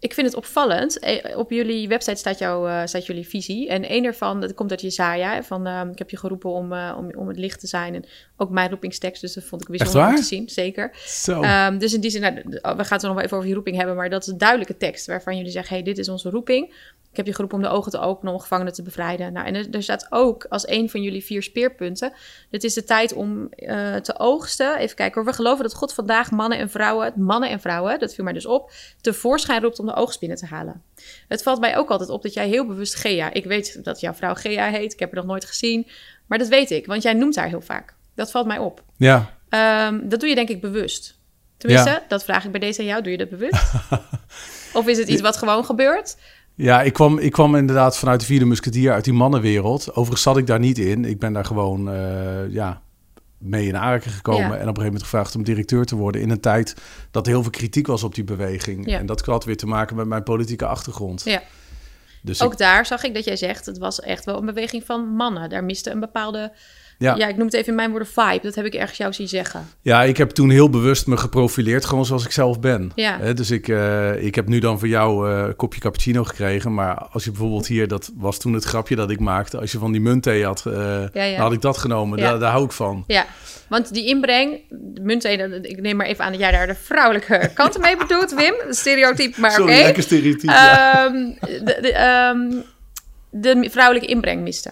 Ik vind het opvallend. Eh, Op jullie website staat, jouw, eh, staat jullie visie. En een daarvan, dat komt uit Jezaja. Van, ehm, ik heb je geroepen om, eh, om, om het licht te zijn. En ook mijn roepingstekst, dus dat vond ik bijzonder om te zien. Zeker. zo. Ehm, dus in die zin, nou, d- we gaan het nog wel even over je roeping hebben. Maar dat is een duidelijke tekst waarvan jullie zeggen... hey, dit is onze roeping. Ik heb je geroepen om de ogen te openen, om gevangenen te bevrijden. Nou, en er, er staat ook als een van jullie vier speerpunten... het is de tijd om te oogsten. Even kijken hoor. We geloven dat God vandaag mannen en vrouwen... mannen en vrouwen, dat viel mij dus op... tevoorschijn roept om de oogst binnen te halen. Het valt mij ook altijd op dat jij heel bewust Gea... ik weet dat jouw vrouw Gea heet, ik heb haar nog nooit gezien... maar dat weet ik, want jij noemt haar heel vaak. Dat valt mij op. ja, Ehm, dat doe je denk ik bewust. Tenminste, Ja. dat vraag ik bij deze aan jou. Doe je dat bewust? of is het iets wat gewoon gebeurt? ja ik, kwam, ik kwam inderdaad vanuit de vierde musketier uit die mannenwereld. Overigens zat ik daar niet in. Ik ben daar gewoon eh, ja, mee in aanraking gekomen... Ja. en op een gegeven moment gevraagd om directeur te worden... in een tijd dat heel veel kritiek was op die beweging. Ja. En dat had weer te maken met mijn politieke achtergrond. Ja. Dus Ook ik- daar zag ik dat jij zegt, het was echt wel een beweging van mannen. Daar miste een bepaalde, ja, ja, ik noem het even in mijn woorden, vibe. Dat heb ik ergens jou zien zeggen. ja, ik heb toen heel bewust me geprofileerd, gewoon zoals ik zelf ben. Ja. Dus ik, eh, ik heb nu dan voor jou eh, een kopje cappuccino gekregen. Maar als je bijvoorbeeld hier, dat was toen het grapje dat ik maakte. Als je van die muntthee had, eh, Ja, ja. dan had ik dat genomen. Daar, daar hou ik van. Ja, want die inbreng, de munten, ik neem maar even aan dat jij daar de vrouwelijke kant mee bedoelt, Wim. Stereotype, maar oké. Sorry, lekker stereotyp. ja. Ehm, de, de, ehm, de vrouwelijke inbreng miste.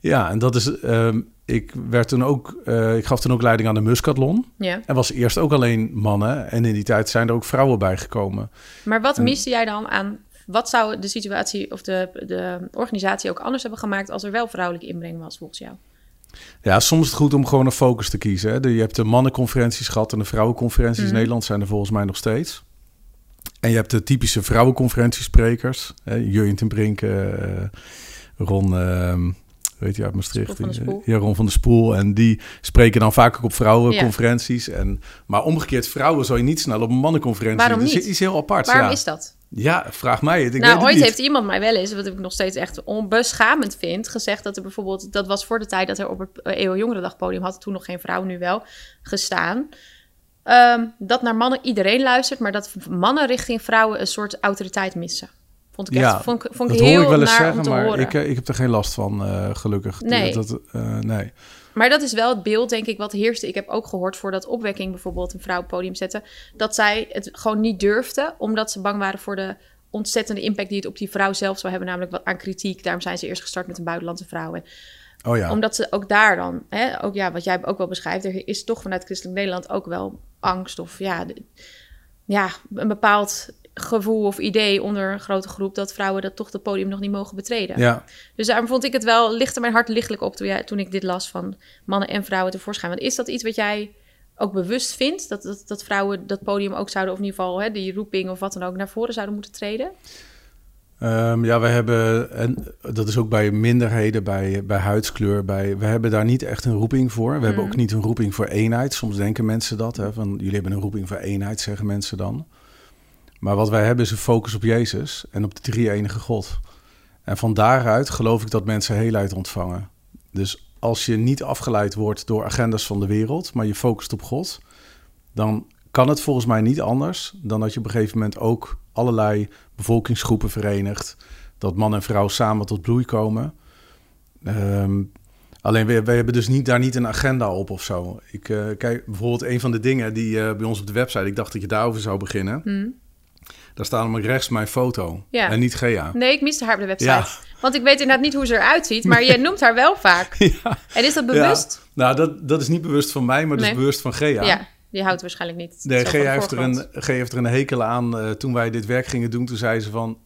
Ja, en dat is. ehm, ik werd toen ook. eh, ik gaf toen ook leiding aan de Muscatlon. Ja. Er was eerst ook alleen mannen. En in die tijd zijn er ook vrouwen bijgekomen. Maar wat miste jij dan aan... Wat zou de situatie of de, de organisatie ook anders hebben gemaakt... als er wel vrouwelijke inbreng was, volgens jou? Ja, soms is het goed om gewoon een focus te kiezen. Hè. Je hebt de mannenconferenties gehad en de vrouwenconferenties. Mhm. In Nederland zijn er volgens mij nog steeds. En je hebt de typische vrouwenconferentiesprekers. Jurjen ten Brink, eh, Ron, ehm weet je uit Maastricht. Spoel van de die, Spoel. Ja, Ron van de Spoel. En die spreken dan vaak ook op vrouwenconferenties. En, maar omgekeerd, vrouwen zou je niet snel op een mannenconferentie. Waarom Dat is iets heel apart. Waarom ja. is dat? Ja, vraag mij het. Ik weet nou, het ooit niet. heeft iemand mij wel eens, wat ik nog steeds echt onbeschamend vind, gezegd dat er bijvoorbeeld, dat was voor de tijd dat er op het Eeuw Jongerendag podium had toen nog geen vrouw, nu wel, gestaan. Ehm, dat naar mannen iedereen luistert, maar dat mannen richting vrouwen een soort autoriteit missen. Vond ik echt, Ja, vond, ik- vond ik dat heel hoor ik wel eens zeggen, maar horen. ik, eh, ik heb er geen last van, eh, gelukkig. Nee. Dat, eh, nee. Maar dat is wel het beeld, denk ik, wat heerste. Ik heb ook gehoord voordat opwekking bijvoorbeeld een vrouw op het podium zette, dat zij het gewoon niet durfde, omdat ze bang waren voor de ontzettende impact die het op die vrouw zelf zou hebben, namelijk wat aan kritiek. Daarom zijn ze eerst gestart met een buitenlandse vrouw. En Oh ja. Omdat ze ook daar dan, hè, ook ja, wat jij ook wel beschrijft, er is toch vanuit Christelijk Nederland ook wel angst of ja, de- ja, een bepaald gevoel of idee onder een grote groep dat vrouwen dat toch het podium nog niet mogen betreden. ja. Dus daarom vond ik het wel, lichtte mijn hart lichtelijk op toen, jij, toen ik dit las van mannen en vrouwen tevoorschijn. Want is dat iets wat jij ook bewust vindt, dat, dat, dat vrouwen dat podium ook zouden, of in ieder geval hè, die roeping of wat dan ook, naar voren zouden moeten treden? Ehm, ja, we hebben, en dat is ook bij minderheden, bij, bij huidskleur, bij, we hebben daar niet echt een roeping voor. We hebben ook niet een roeping voor eenheid. Soms denken mensen dat, hè, van jullie hebben een roeping voor eenheid, zeggen mensen dan. Maar wat wij hebben is een focus op Jezus en op de drie enige God. En van daaruit geloof ik dat mensen heelheid ontvangen. Dus als je niet afgeleid wordt door agendas van de wereld, maar je focust op God, dan kan het volgens mij niet anders dan dat je op een gegeven moment ook allerlei bevolkingsgroepen verenigt. Dat man en vrouw samen tot bloei komen. Ehm, alleen we, hebben dus niet, daar niet een agenda op of zo. Ik, eh, kijk, bijvoorbeeld een van de dingen die eh, bij ons op de website, ik dacht dat je daarover zou beginnen. Hm. Daar staat namelijk rechts mijn foto Ja. en niet Gea. Nee, ik miste haar op de website. Ja. Want ik weet inderdaad niet hoe ze eruit ziet, maar jij noemt haar wel vaak. Ja. En is dat bewust? Nou, dat, dat is niet bewust van mij, maar dat Nee. is bewust van Gea. Ja, die houdt waarschijnlijk niet. Nee, Gea heeft, er een. Gea heeft er een hekel aan. eh, toen wij dit werk gingen doen, toen zei ze van...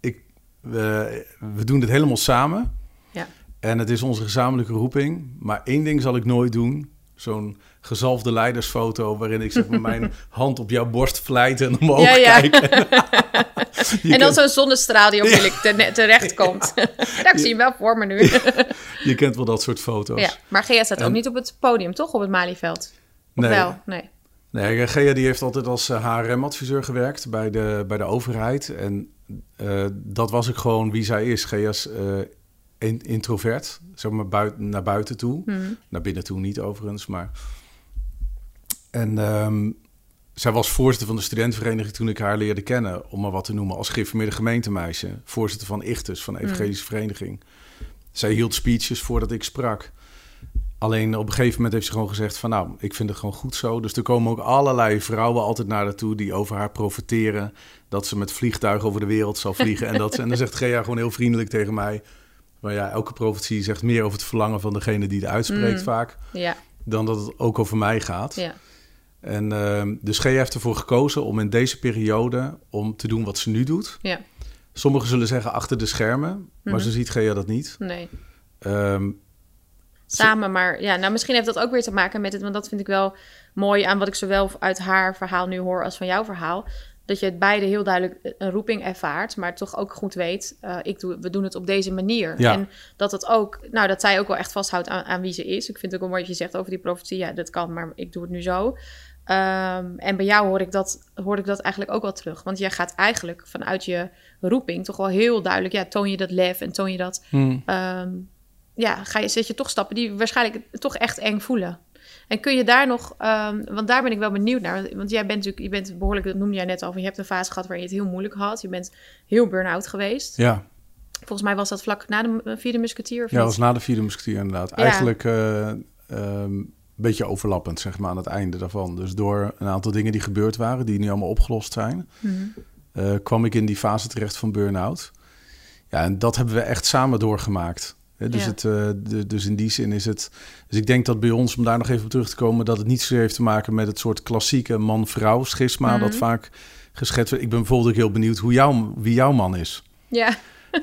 Ik, we, we doen dit helemaal samen. Ja. En het is onze gezamenlijke roeping. Maar één ding zal ik nooit doen. Zo'n gezalfde leidersfoto... waarin ik zeg maar mijn hand op jouw borst vlijt en omhoog Ja, ja. kijk. Je En dan zo'n zonnestraal die op jullie te, terecht komt. Daar zie je hem wel voor me nu. Je kent wel dat soort foto's. ja, maar Gea staat ook niet op het podium, toch? Op het Malieveld? Of Nee. wel? Nee. Nee, Gea die heeft altijd als HRM-adviseur gewerkt bij de, bij de overheid. En eh, dat was ook gewoon wie zij is. Gea is eh, in- introvert, zeg maar buiten, naar buiten toe. Hm. Naar binnen toe niet overigens, maar... En ehm, zij was voorzitter van de studentenvereniging toen ik haar leerde kennen... om maar wat te noemen, als geïnformeerde gemeentemeisje. Voorzitter van Ichtus, van de Evangelische Vereniging. Zij hield speeches voordat ik sprak. Alleen op een gegeven moment heeft ze gewoon gezegd van... nou, ik vind het gewoon goed zo. Dus er komen ook allerlei vrouwen altijd naar haar toe... die over haar profiteren. Dat ze met vliegtuigen over de wereld zal vliegen. en, dat, ze- en dan zegt Gea gewoon heel vriendelijk tegen mij... Maar ja, elke profetie zegt meer over het verlangen van degene die het uitspreekt Mm. vaak... Ja, dan dat het ook over mij gaat. ja. En ehm dus Gea heeft ervoor gekozen om in deze periode... om te doen wat ze nu doet. Ja, Sommigen zullen zeggen achter de schermen... maar Mhm. zo ziet Gea dat niet. nee. Ehm, Samen, maar ja, nou misschien heeft dat ook weer te maken met het, want dat vind ik wel mooi aan wat ik zowel uit haar verhaal nu hoor als van jouw verhaal. Dat je het beide heel duidelijk een roeping ervaart, maar toch ook goed weet, eh, ik doe, we doen het op deze manier. Ja. En dat het ook, nou dat zij ook wel echt vasthoudt aan, aan wie ze is. Ik vind het ook wel mooi dat je zegt over die profetie, ja dat kan, maar ik doe het nu zo. Ehm, en bij jou hoor ik, dat, hoor ik dat eigenlijk ook wel terug. Want jij gaat eigenlijk vanuit je roeping toch wel heel duidelijk... ja, toon je dat lef en toon je dat... Hmm. ehm, ja, ga je, zet je toch stappen die waarschijnlijk toch echt eng voelen. En kun je daar nog... ehm, want daar ben ik wel benieuwd naar. Want jij bent natuurlijk... Je bent behoorlijk... Dat noemde jij net al. van Je hebt een fase gehad waarin je het heel moeilijk had. Je bent heel burn-out geweest. Ja, Volgens mij was dat vlak na de eh, vierde musketier of ja dat was na de vierde musketier inderdaad. Ja. Eigenlijk eh, ehm, een beetje overlappend, zeg maar, aan het einde daarvan. Dus door een aantal dingen die gebeurd waren, die nu allemaal opgelost zijn... Mhm. eh, kwam ik in die fase terecht van burn-out. Ja, en dat hebben we echt samen doorgemaakt. Dus, Ja. het, eh, de- dus in die zin is het... Dus ik denk dat bij ons, om daar nog even op terug te komen... dat het niet zozeer heeft te maken met het soort klassieke man-vrouw schisma... Mhm. dat vaak geschetst wordt. Ik ben bijvoorbeeld ook heel benieuwd hoe jouw, wie jouw man is. Ja,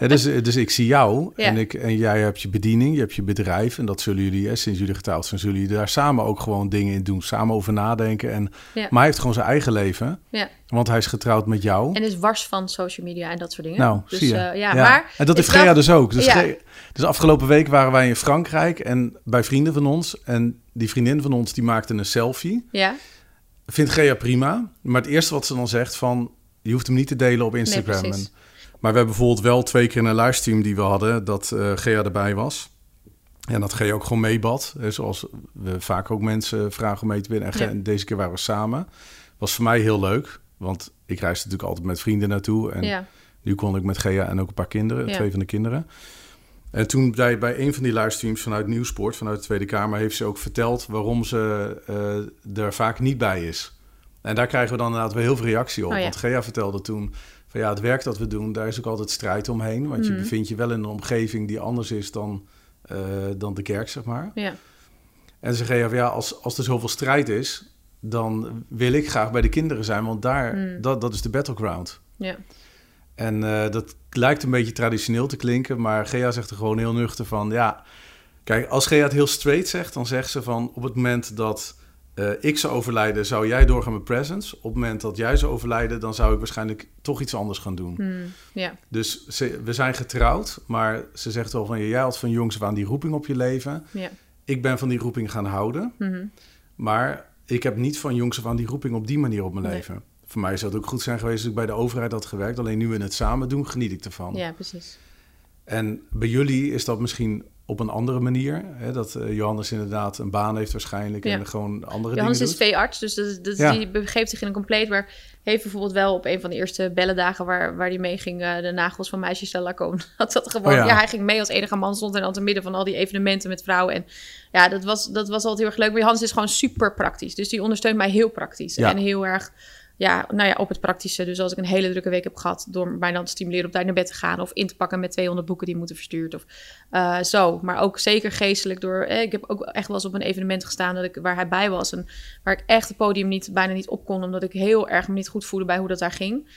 Dus, dus ik zie jou Ja. en, ik, en jij hebt je bediening, je hebt je bedrijf... en dat zullen jullie, hè, sinds jullie getrouwd zijn... zullen jullie daar samen ook gewoon dingen in doen. Samen over nadenken. En, Ja. Maar hij heeft gewoon zijn eigen leven... ja. want hij is getrouwd met jou. En is wars van social media en dat soort dingen. Nou, dus, zie je. eh, ja, maar... en dat heeft Gea dacht- dus ook. Dus. Gea- dus afgelopen week waren wij in Frankrijk en bij vrienden van ons. En die vriendin van ons die maakte een selfie. Ja, Vindt Gea prima. Maar het eerste wat ze dan zegt van... je hoeft hem niet te delen op Instagram. Nee, maar we hebben bijvoorbeeld wel twee keer in een livestream die we hadden... dat eh Gea erbij was. En dat Gea ook gewoon meebad. Zoals we vaak ook mensen vragen om mee te winnen. En, Ja. deze keer waren we samen. Was voor mij heel leuk. Want ik reis natuurlijk altijd met vrienden naartoe. En ja. nu kon ik met Gea en ook een paar kinderen, Ja. twee van de kinderen. En toen bij, bij een van die livestreams vanuit Nieuwsport, vanuit de Tweede Kamer, heeft ze ook verteld waarom ze eh, er vaak niet bij is. En daar krijgen we dan inderdaad wel heel veel reactie op. Oh ja. Want Gea vertelde toen van ja, het werk dat we doen, daar is ook altijd strijd omheen. Want je Mhm. bevindt je wel in een omgeving die anders is dan, eh, dan de kerk, zeg maar. ja. En ze zeggen van ja, als, als er zoveel strijd is, dan wil ik graag bij de kinderen zijn, want daar, Mm. dat, dat is de battleground. ja. En eh, dat lijkt een beetje traditioneel te klinken, maar Gea zegt er gewoon heel nuchter van... Ja, kijk, als Gea het heel straight zegt, dan zegt ze van... op het moment dat eh, ik zou overlijden, zou jij doorgaan met presence. Op het moment dat jij zou overlijden, dan zou ik waarschijnlijk toch iets anders gaan doen. Hmm, ja. Dus ze, we zijn getrouwd, maar ze zegt wel van... jij had van jongs af aan die roeping op je leven. Ik ben van die roeping gaan houden, Mhm. maar ik heb niet van jongs af aan die roeping op die manier op mijn Nee. leven. Voor mij zou het ook goed zijn geweest als ik bij de overheid had gewerkt. Alleen nu we het samen doen, geniet ik ervan. ja, precies. En bij jullie is dat misschien op een andere manier. Hè? Dat eh, Johannes inderdaad een baan heeft waarschijnlijk Ja. en gewoon andere Johannes dingen is veearts, dus dat, dat, Ja. die begeeft zich in een compleet... waar heeft bijvoorbeeld wel op een van de eerste bellendagen... waar, waar hij mee ging eh, de nagels van meisjes te lakken. Dat dat gewoon, Oh ja. ja. hij ging mee als enige man, stond en dan te midden van al die evenementen met vrouwen. En ja, dat was, dat was altijd heel erg leuk. Maar Johannes is gewoon super praktisch. Dus die ondersteunt mij heel praktisch. En heel erg... Ja, nou ja, op het praktische. Dus als ik een hele drukke week heb gehad... door mij dan te stimuleren op tijd naar bed te gaan... of in te pakken met 200 boeken die moeten verstuurd. Of eh, zo. Maar ook zeker geestelijk door... Eh, ik heb ook echt wel eens op een evenement gestaan... Dat ik, waar hij bij was. En waar ik echt het podium niet, bijna niet op kon... omdat ik heel erg me niet goed voelde bij hoe dat daar ging.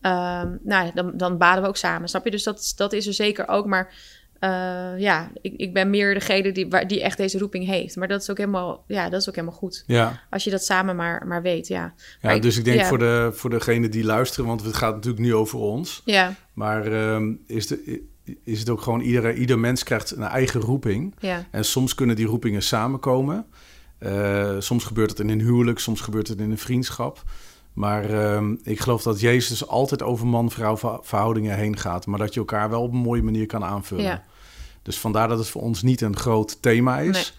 Ehm, nou ja, dan, dan baden we ook samen, snap je? Dus dat, dat is er zeker ook. Maar eh, ja, ik, ik ben meer degene die, waar, die echt deze roeping heeft. Maar dat is ook helemaal, ja, dat is ook helemaal goed. Ja, Als je dat samen maar, maar weet, ja. ja Maar dus ik denk ja. voor, de, voor degene die luisteren, want het gaat natuurlijk nu over ons. Ja, Maar ehm, is, de, is het ook gewoon, iedere, ieder mens krijgt een eigen roeping. ja, En soms kunnen die roepingen samenkomen. Eh, soms gebeurt het in een huwelijk, soms gebeurt het in een vriendschap. Maar ehm, ik geloof dat Jezus altijd over man-vrouw verhoudingen heen gaat. Maar dat je elkaar wel op een mooie manier kan aanvullen. Ja. Dus vandaar dat het voor ons niet een groot thema is.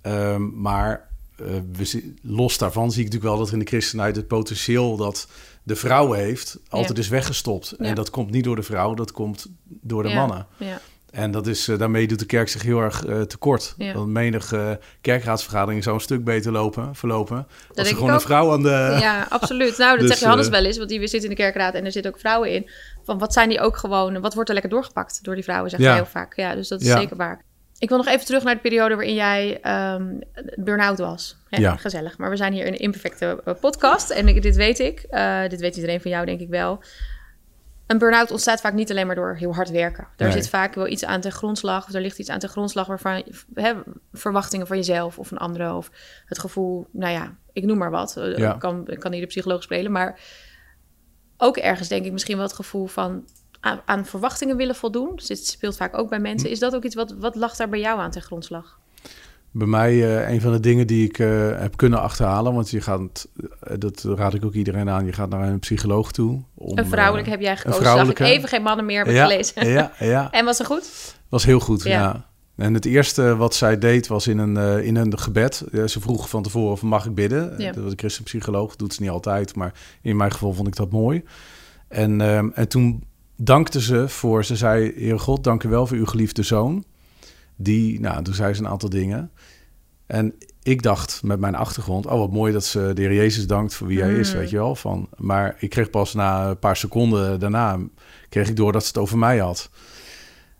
Ehm, maar eh, we, los daarvan zie ik natuurlijk wel dat in de christenheid het potentieel dat de vrouw heeft, altijd Ja. is weggestopt. Ja. En dat komt niet door de vrouw, dat komt door de ja, mannen. Ja, En dat is, eh, daarmee doet de kerk zich heel erg eh, tekort. Want menig eh, kerkraadsvergadering zou een stuk beter lopen, verlopen. als denk er gewoon een vrouw aan de... ja, absoluut. Nou, dat Dus, zegt Johannes eh, wel eens, want die zit in de kerkraad en er zitten ook vrouwen in. Van wat zijn die ook gewoon, wat wordt er lekker doorgepakt door die vrouwen, zegt Ja. heel vaak. Ja, dus dat is Ja. zeker waar. Ik wil nog even terug naar de periode waarin jij ehm burn-out was. Hè, Ja. Gezellig. Maar we zijn hier in een imperfecte eh, podcast en ik, dit weet ik. Eh, dit weet iedereen van jou, denk ik wel. Een burn-out ontstaat vaak niet alleen maar door heel hard werken. Daar Nee. zit vaak wel iets aan ten grondslag. Of er ligt iets aan ten grondslag waarvan hè, verwachtingen van jezelf of van anderen. Of het gevoel, nou ja, ik noem maar wat. Eh, Ja. Ik kan, ik kan niet de psycholoog spelen. Maar ook ergens denk ik misschien wel het gevoel van aan, aan verwachtingen willen voldoen. Dus dit speelt vaak ook bij mensen. Is dat ook iets wat, wat lag daar bij jou aan ten grondslag? Bij mij uh, een van de dingen die ik uh, heb kunnen achterhalen, want je gaat, uh, dat raad ik ook iedereen aan, je gaat naar een psycholoog toe. Om, een vrouwelijke heb jij gekozen. Een vrouwelijke. Ik even geen mannen meer heb ja, gelezen. Ja, ja. en was het goed? Was heel goed, ja. ja. En het eerste wat zij deed was in een, in een gebed. ze vroeg van tevoren of mag ik bidden. Ja. Dat was een christenpsycholoog, doet ze niet altijd, maar in mijn geval vond ik dat mooi. En, um, en toen dankte ze voor, ze zei, Heer God, dank u wel voor uw geliefde zoon. Die, nou, toen zei ze een aantal dingen. En ik dacht met mijn achtergrond, oh wat mooi dat ze de Heer Jezus dankt voor wie hij is, mm. weet je wel. Van, maar ik kreeg pas na een paar seconden daarna, kreeg ik door dat ze het over mij had.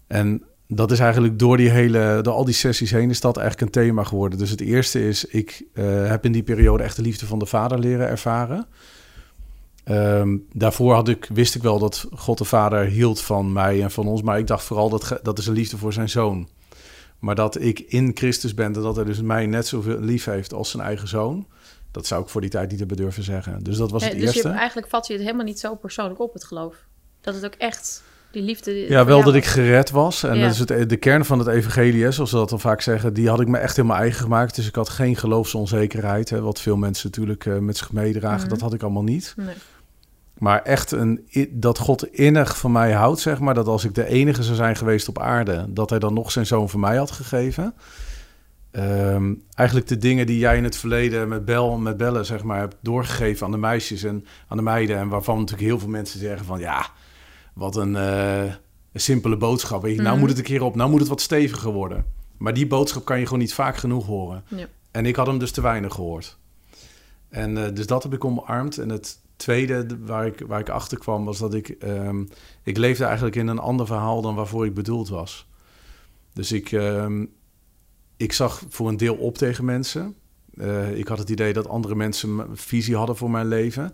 En dat is eigenlijk door die hele, door al die sessies heen is dat eigenlijk een thema geworden. Dus het eerste is, ik uh, heb in die periode echt de liefde van de Vader leren ervaren. Um, daarvoor had ik, wist ik wel dat God de Vader hield van mij en van ons, maar ik dacht vooral dat dat is een liefde voor zijn zoon. Maar dat ik in Christus ben en dat hij dus mij net zoveel lief heeft als zijn eigen zoon. Dat zou ik voor die tijd niet hebben durven zeggen. Dus dat was het dus eerste. Dus eigenlijk vat je het helemaal niet zo persoonlijk op, het geloof. Dat het ook echt die liefde... Ja, wel dat ik gered was. En dat is het, de kern van het evangelie, zoals ze dat al vaak zeggen... die had ik me echt helemaal eigen gemaakt. Dus ik had geen geloofsonzekerheid. Hè, wat veel mensen natuurlijk uh, met zich meedragen. Mhm. Dat had ik allemaal niet. Nee. Maar echt een, dat God innig van mij houdt, zeg maar. Dat als ik de enige zou zijn geweest op aarde, dat hij dan nog zijn zoon voor mij had gegeven. Um, eigenlijk de dingen die jij in het verleden met, bel, met bellen, zeg maar, hebt doorgegeven aan de meisjes en aan de meiden. En waarvan natuurlijk heel veel mensen zeggen van ja, wat een, uh, een simpele boodschap. Weet je, Nou mhm. moet het een keer op, nou moet het wat steviger worden. Maar die boodschap kan je gewoon niet vaak genoeg horen. Ja. En ik had hem dus te weinig gehoord. En uh, dus dat heb ik omarmd. En het tweede waar ik, waar ik achter kwam was dat ik... Um, ik leefde eigenlijk in een ander verhaal dan waarvoor ik bedoeld was. Dus ik, um, ik zag voor een deel op tegen mensen. Uh, ik had het idee dat andere mensen visie hadden voor mijn leven.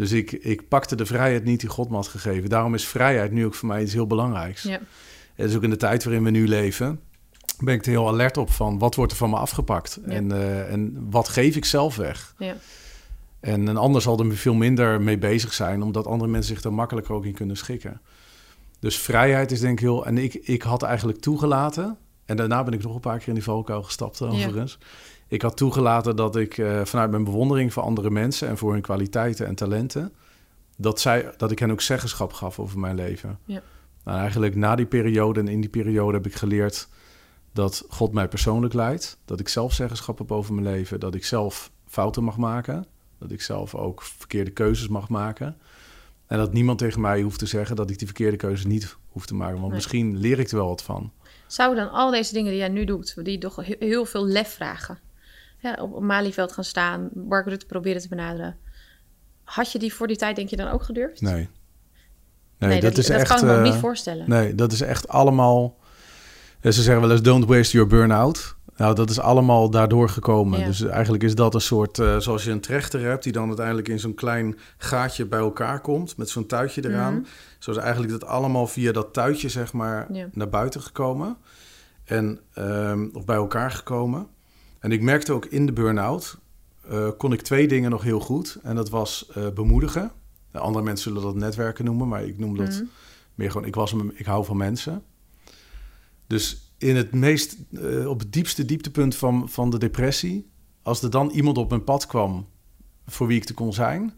Dus ik, ik pakte de vrijheid niet die God me had gegeven. Daarom is vrijheid nu ook voor mij iets heel belangrijks. Ja. Het is ook in de tijd waarin we nu leven ben ik er heel alert op van wat wordt er van me afgepakt ja. en, uh, en wat geef ik zelf weg. Ja. En een ander zal er veel minder mee bezig zijn, omdat andere mensen zich er makkelijker ook in kunnen schikken. Dus vrijheid is denk ik heel. En ik, ik had eigenlijk toegelaten. En daarna ben ik nog een paar keer in die valkuil gestapt, overigens. Ik had toegelaten dat ik uh, vanuit mijn bewondering voor andere mensen en voor hun kwaliteiten en talenten. Dat, zij, dat ik hen ook zeggenschap gaf over mijn leven. Ja. Nou, eigenlijk na die periode en in die periode heb ik geleerd dat God mij persoonlijk leidt. Dat ik zelf zeggenschap heb over mijn leven. Dat ik zelf fouten mag maken. Dat ik zelf ook verkeerde keuzes mag maken. En dat niemand tegen mij hoeft te zeggen dat ik die verkeerde keuzes niet hoef te maken. Want misschien leer ik er wel wat van. Zouden dan al deze dingen die jij nu doet, die toch heel veel lef vragen, ja, op Malieveld gaan staan, Mark Rutte proberen te benaderen. Had je die voor die tijd, denk je, dan ook gedurfd? Nee. Nee, dat, is dat echt, kan ik me uh, niet eh, voorstellen. Nee, dat is echt allemaal... Ze zeggen wel eens, don't waste your burn-out. Nou, dat is allemaal daardoor gekomen. Dus eigenlijk is dat een soort, uh, zoals je een trechter hebt, die dan uiteindelijk in zo'n klein gaatje bij elkaar komt, met zo'n tuitje eraan. Mm Zo is eigenlijk dat allemaal via dat tuitje, zeg maar, naar buiten gekomen. En, um, of bij elkaar gekomen. En ik merkte ook in de burn-out, uh, kon ik twee dingen nog heel goed. En dat was uh, bemoedigen. andere mensen zullen dat netwerken noemen, maar ik noem dat mhm. meer gewoon, ik, was, ik hou van mensen. Dus in het meest, uh, op het diepste dieptepunt van, van de depressie, als er dan iemand op mijn pad kwam voor wie ik te kon zijn,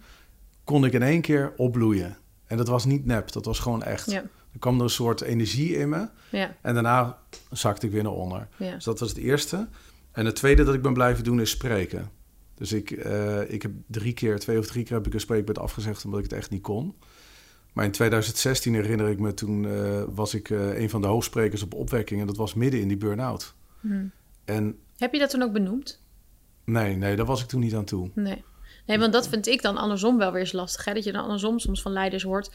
kon ik in één keer opbloeien. En dat was niet nep, dat was gewoon echt. Ja. Er kwam er een soort energie in me. Ja. En daarna zakte ik weer naar onder. Ja. Dus dat was het eerste. En het tweede dat ik ben blijven doen is spreken. Dus ik, uh, ik heb drie keer, twee of drie keer heb ik een spreekbeurt afgezegd omdat ik het echt niet kon. Maar in 2016 herinner ik me, toen uh, was ik uh, een van de hoofdsprekers op opwekking. En dat was midden in die burn-out. Hmm. En, Heb je dat toen ook benoemd? Nee, nee, daar was ik toen niet aan toe. Nee. nee, want dat vind ik dan andersom wel weer eens lastig. Hè? Dat je dan andersom soms van leiders hoort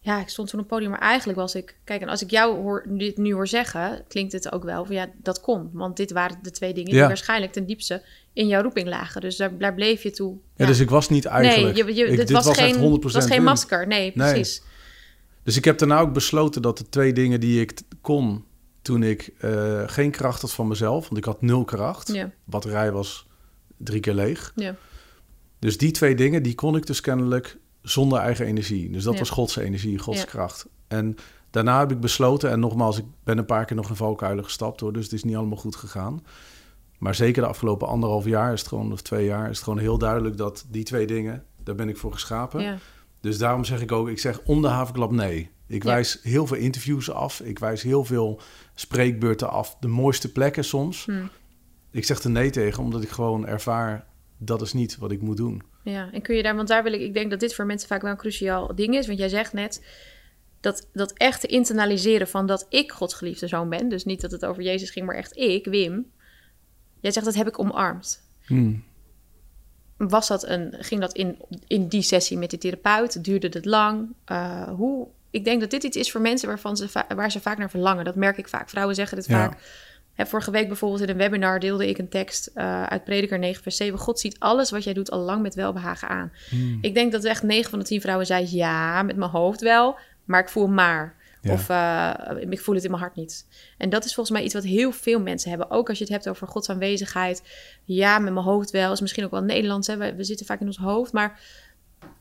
ja, ik stond toen op het podium, maar eigenlijk was ik... Kijk, en als ik jou hoor, dit nu hoor zeggen, klinkt het ook wel van ja, dat kon. Want dit waren de twee dingen die waarschijnlijk ten diepste in jouw roeping lagen. Dus daar, daar bleef je toe. Ja, dus ik was niet eigenlijk... Nee, je, je, dit was, geen, was geen masker. Nee, precies. Dus ik heb daarna ook besloten dat de twee dingen die ik kon toen ik uh, geen kracht had van mezelf, want ik had nul kracht. Ja. Batterij was drie keer leeg. Ja. Dus die twee dingen, die kon ik dus kennelijk zonder eigen energie. Dus dat was Gods energie, Gods kracht. En daarna heb ik besloten, en nogmaals, ik ben een paar keer nog in valkuilen gestapt hoor, dus het is niet allemaal goed gegaan. Maar zeker de afgelopen anderhalf jaar is het gewoon, of twee jaar, is het gewoon heel duidelijk dat die twee dingen, daar ben ik voor geschapen. Ja. Dus daarom zeg ik ook, ik zeg om de havenklap nee. Ik Ja. wijs heel veel interviews af. Ik wijs heel veel spreekbeurten af. De mooiste plekken soms. Hm. Ik zeg er nee tegen, omdat ik gewoon ervaar... dat is niet wat ik moet doen. Ja, en kun je daar, want daar wil ik, ik denk dat dit voor mensen vaak wel een cruciaal ding is. Want jij zegt net dat, dat echt te internaliseren van dat ik Gods geliefde zoon ben. Dus niet dat het over Jezus ging, maar echt ik, Wim. Jij zegt dat heb ik omarmd. Hmm. Was dat een, ging dat in, in die sessie met de therapeut? Duurde het lang? Eh, hoe? Ik denk dat dit iets is voor mensen waarvan ze waar ze vaak naar verlangen. Dat merk ik vaak. Vrouwen zeggen dit Ja. vaak. Vorige week bijvoorbeeld in een webinar deelde ik een tekst eh, uit Prediker 9 vers 7. God ziet alles wat jij doet al lang met welbehagen aan. Hmm. Ik denk dat echt 9 van de 10 vrouwen zei ja, met mijn hoofd wel, maar ik voel maar. Ja. Of eh, ik voel het in mijn hart niet. En dat is volgens mij iets wat heel veel mensen hebben. Ook als je het hebt over Gods aanwezigheid. Ja, met mijn hoofd wel. Is misschien ook wel Nederlands. Hè? We, we zitten vaak in ons hoofd. Maar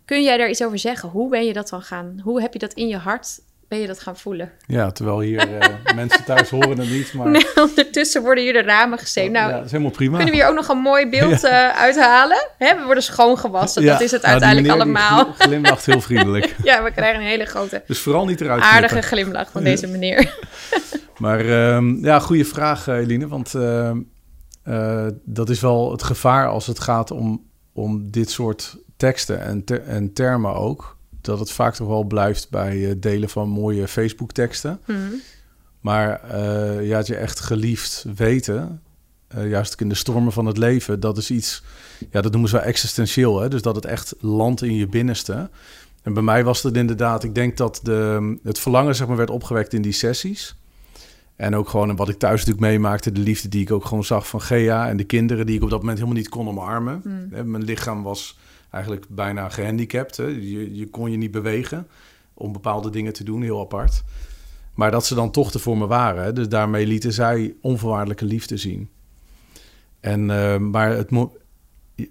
kun jij daar iets over zeggen? Hoe ben je dat dan gaan? Hoe heb je dat in je hart? Ben je dat gaan voelen? Ja, terwijl hier eh, mensen thuis horen het niet, maar... Nee, ondertussen worden hier de ramen gezeten. Nou, ja, dat is helemaal prima. kunnen we hier ook nog een mooi beeld eh, uithalen? Hè? We worden schoongewassen. Ja, dat is het nou, die uiteindelijk die allemaal. gl- glimlacht heel vriendelijk. Ja, we krijgen een hele grote Dus vooral niet eruit aardige knippen. glimlach van deze meneer. Maar ehm, ja, goede vraag, eh, Eline. Want ehm, eh, dat is wel het gevaar als het gaat om, om dit soort teksten en, ter- en termen ook. Dat het vaak toch wel blijft bij eh, delen van mooie Facebook-teksten. Mhm. Maar eh ja, het je echt geliefd weten, eh, juist ook in de stormen van het leven, dat is iets, ja, dat noemen ze wel existentieel. Hè? Dus dat het echt landt in je binnenste. En bij mij was het inderdaad, ik denk dat de, het verlangen zeg maar, werd opgewekt in die sessies. En ook gewoon wat ik thuis natuurlijk meemaakte, de liefde die ik ook gewoon zag van Gea en de kinderen die ik op dat moment helemaal niet kon omarmen. Mm. Mijn lichaam was eigenlijk bijna gehandicapt. Hè? Je, je kon je niet bewegen om bepaalde dingen te doen, heel apart. Maar dat ze dan toch er voor me waren. Hè? Dus daarmee lieten zij onvoorwaardelijke liefde zien. En, eh, maar het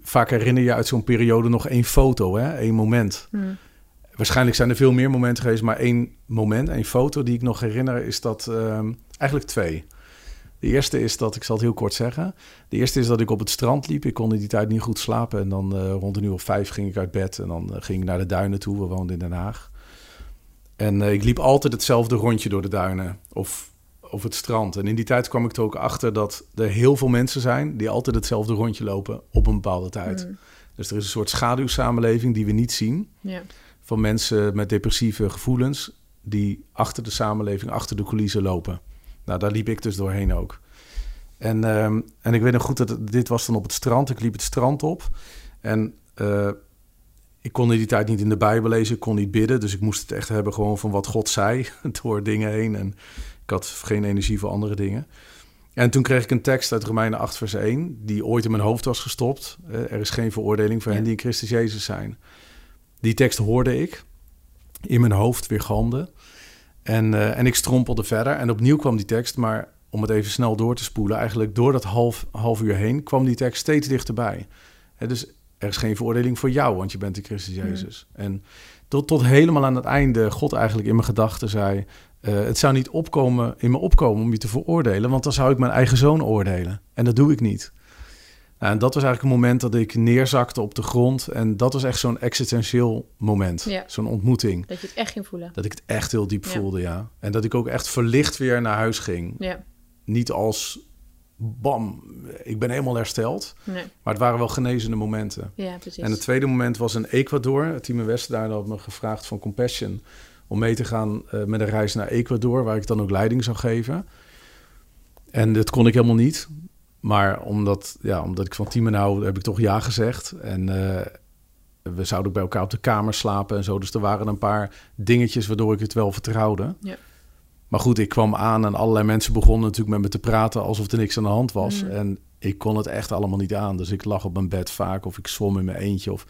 vaak herinner je uit zo'n periode nog één foto, hè? één moment. Mhm. Waarschijnlijk zijn er veel meer momenten geweest, maar één moment, één foto die ik nog herinner, is dat ehm, eigenlijk twee. De eerste is dat, ik zal het heel kort zeggen. De eerste is dat ik op het strand liep. Ik kon in die tijd niet goed slapen. En dan eh, rond een uur of vijf ging ik uit bed. En dan eh, ging ik naar de duinen toe. We woonden in Den Haag. En eh, ik liep altijd hetzelfde rondje door de duinen. Of, of het strand. En in die tijd kwam ik er ook achter dat er heel veel mensen zijn... die altijd hetzelfde rondje lopen op een bepaalde tijd. Mhm. Dus er is een soort schaduwsamenleving die we niet zien van mensen met depressieve gevoelens die achter de samenleving, achter de coulissen lopen. Nou, daar liep ik dus doorheen ook. En, ehm, en ik weet nog goed dat het- dit was dan op het strand. Ik liep het strand op en eh, ik kon in die tijd niet in de Bijbel lezen, ik kon niet bidden, dus ik moest het echt hebben gewoon van wat God zei door dingen heen. En ik had geen energie voor andere dingen. En toen kreeg ik een tekst uit Romeinen 8, vers 1, die ooit in mijn hoofd was gestopt. Eh, er is geen veroordeling voor hen die in Christus Jezus zijn. Die tekst hoorde ik in mijn hoofd weer galmde. En, eh, en ik strompelde verder. En opnieuw kwam die tekst, maar om het even snel door te spoelen, eigenlijk door dat half, half uur heen kwam die tekst steeds dichterbij. Hè, dus er is geen veroordeling voor jou, want je bent in Christus. Jezus. En tot, tot helemaal aan het einde God eigenlijk in mijn gedachten zei... eh, het zou niet opkomen, in me opkomen om je te veroordelen... want dan zou ik mijn eigen zoon oordelen. En dat doe ik niet. Nou, en dat was eigenlijk een moment dat ik neerzakte op de grond. En dat was echt zo'n existentieel moment. Ja. Zo'n ontmoeting. Dat je het echt ging voelen. Dat ik het echt heel diep Ja. voelde, ja. En dat ik ook echt verlicht weer naar huis ging. Ja. Niet als bam, ik ben helemaal hersteld. Nee. Maar het waren wel genezende momenten. Ja, precies. En het tweede moment was in Ecuador. Het team in Westen had me gevraagd van Compassion... om mee te gaan eh, met een reis naar Ecuador... waar ik dan ook leiding zou geven. En dat kon ik helemaal niet. Maar omdat, ja, omdat ik van teamen hou, heb ik toch ja gezegd. En eh, we zouden ook bij elkaar op de kamer slapen en zo. Dus er waren een paar dingetjes waardoor ik het wel vertrouwde. Ja. Maar goed, ik kwam aan en allerlei mensen begonnen natuurlijk met me te praten... alsof er niks aan de hand was. Mm. En ik kon het echt allemaal niet aan. Dus ik lag op mijn bed vaak of ik zwom in mijn eentje. Of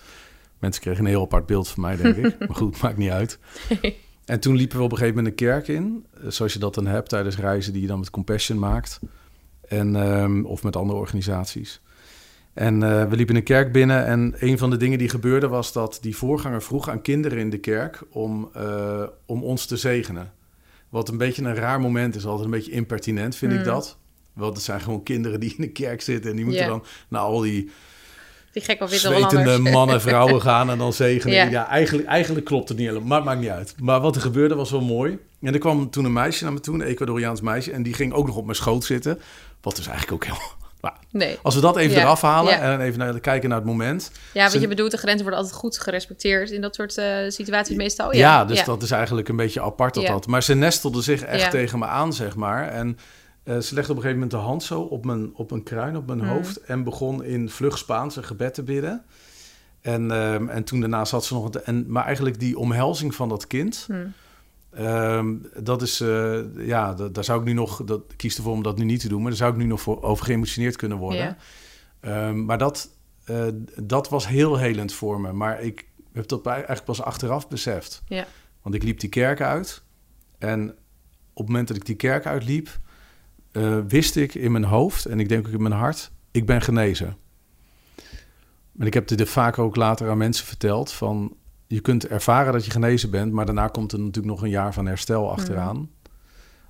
mensen kregen een heel apart beeld van mij, denk ik. maar goed, maakt niet uit. En toen liepen we op een gegeven moment een kerk in. eh, Zoals je dat dan hebt tijdens reizen die je dan met Compassion maakt. En, ehm, of met andere organisaties. En eh, we liepen een kerk binnen en een van de dingen die gebeurde was dat die voorganger vroeg aan kinderen in de kerk om, eh, om ons te zegenen. Wat een beetje een raar moment is, altijd een beetje impertinent vind ik Mm. dat. Want het zijn gewoon kinderen die in de kerk zitten en die moeten dan naar al die Die gek of witte mannen en vrouwen gaan en dan zegenen. Ja. Ja, eigenlijk, eigenlijk klopt het niet helemaal, maar het maakt niet uit. Maar wat er gebeurde was wel mooi. En er kwam toen een meisje naar me toe, een Ecuadoriaans meisje, en die ging ook nog op mijn schoot zitten. Wat dus eigenlijk ook heel... Nou, Nee. als we dat even Ja. eraf halen Ja. en even naar, kijken naar het moment. Ja, wat je bedoelt, de grenzen worden altijd goed gerespecteerd in dat soort eh, situaties meestal. Ja, Ja, dus dat is eigenlijk een beetje apart dat dat. Maar ze nestelde zich echt tegen me aan, zeg maar. En eh, ze legde op een gegeven moment de hand zo op mijn, op mijn kruin, op mijn Mm. hoofd. En begon in vlug Spaans een gebed te bidden. En, ehm, en toen daarna zat ze nog... En, maar eigenlijk die omhelzing van dat kind... Hm. Ehm, dat is, eh, ja, da- daar zou ik nu nog, dat ik kies ervoor om dat nu niet te doen, maar daar zou ik nu nog voor over geëmotioneerd kunnen worden. Ja. Ehm, maar dat, eh, dat was heel helend voor me. Maar ik heb dat eigenlijk pas achteraf beseft. Ja. Want ik liep die kerk uit. En op het moment dat ik die kerk uitliep, eh, wist ik in mijn hoofd en ik denk ook in mijn hart, ik ben genezen. En ik heb dit vaak ook later aan mensen verteld van, je kunt ervaren dat je genezen bent, maar daarna komt er natuurlijk nog een jaar van herstel achteraan.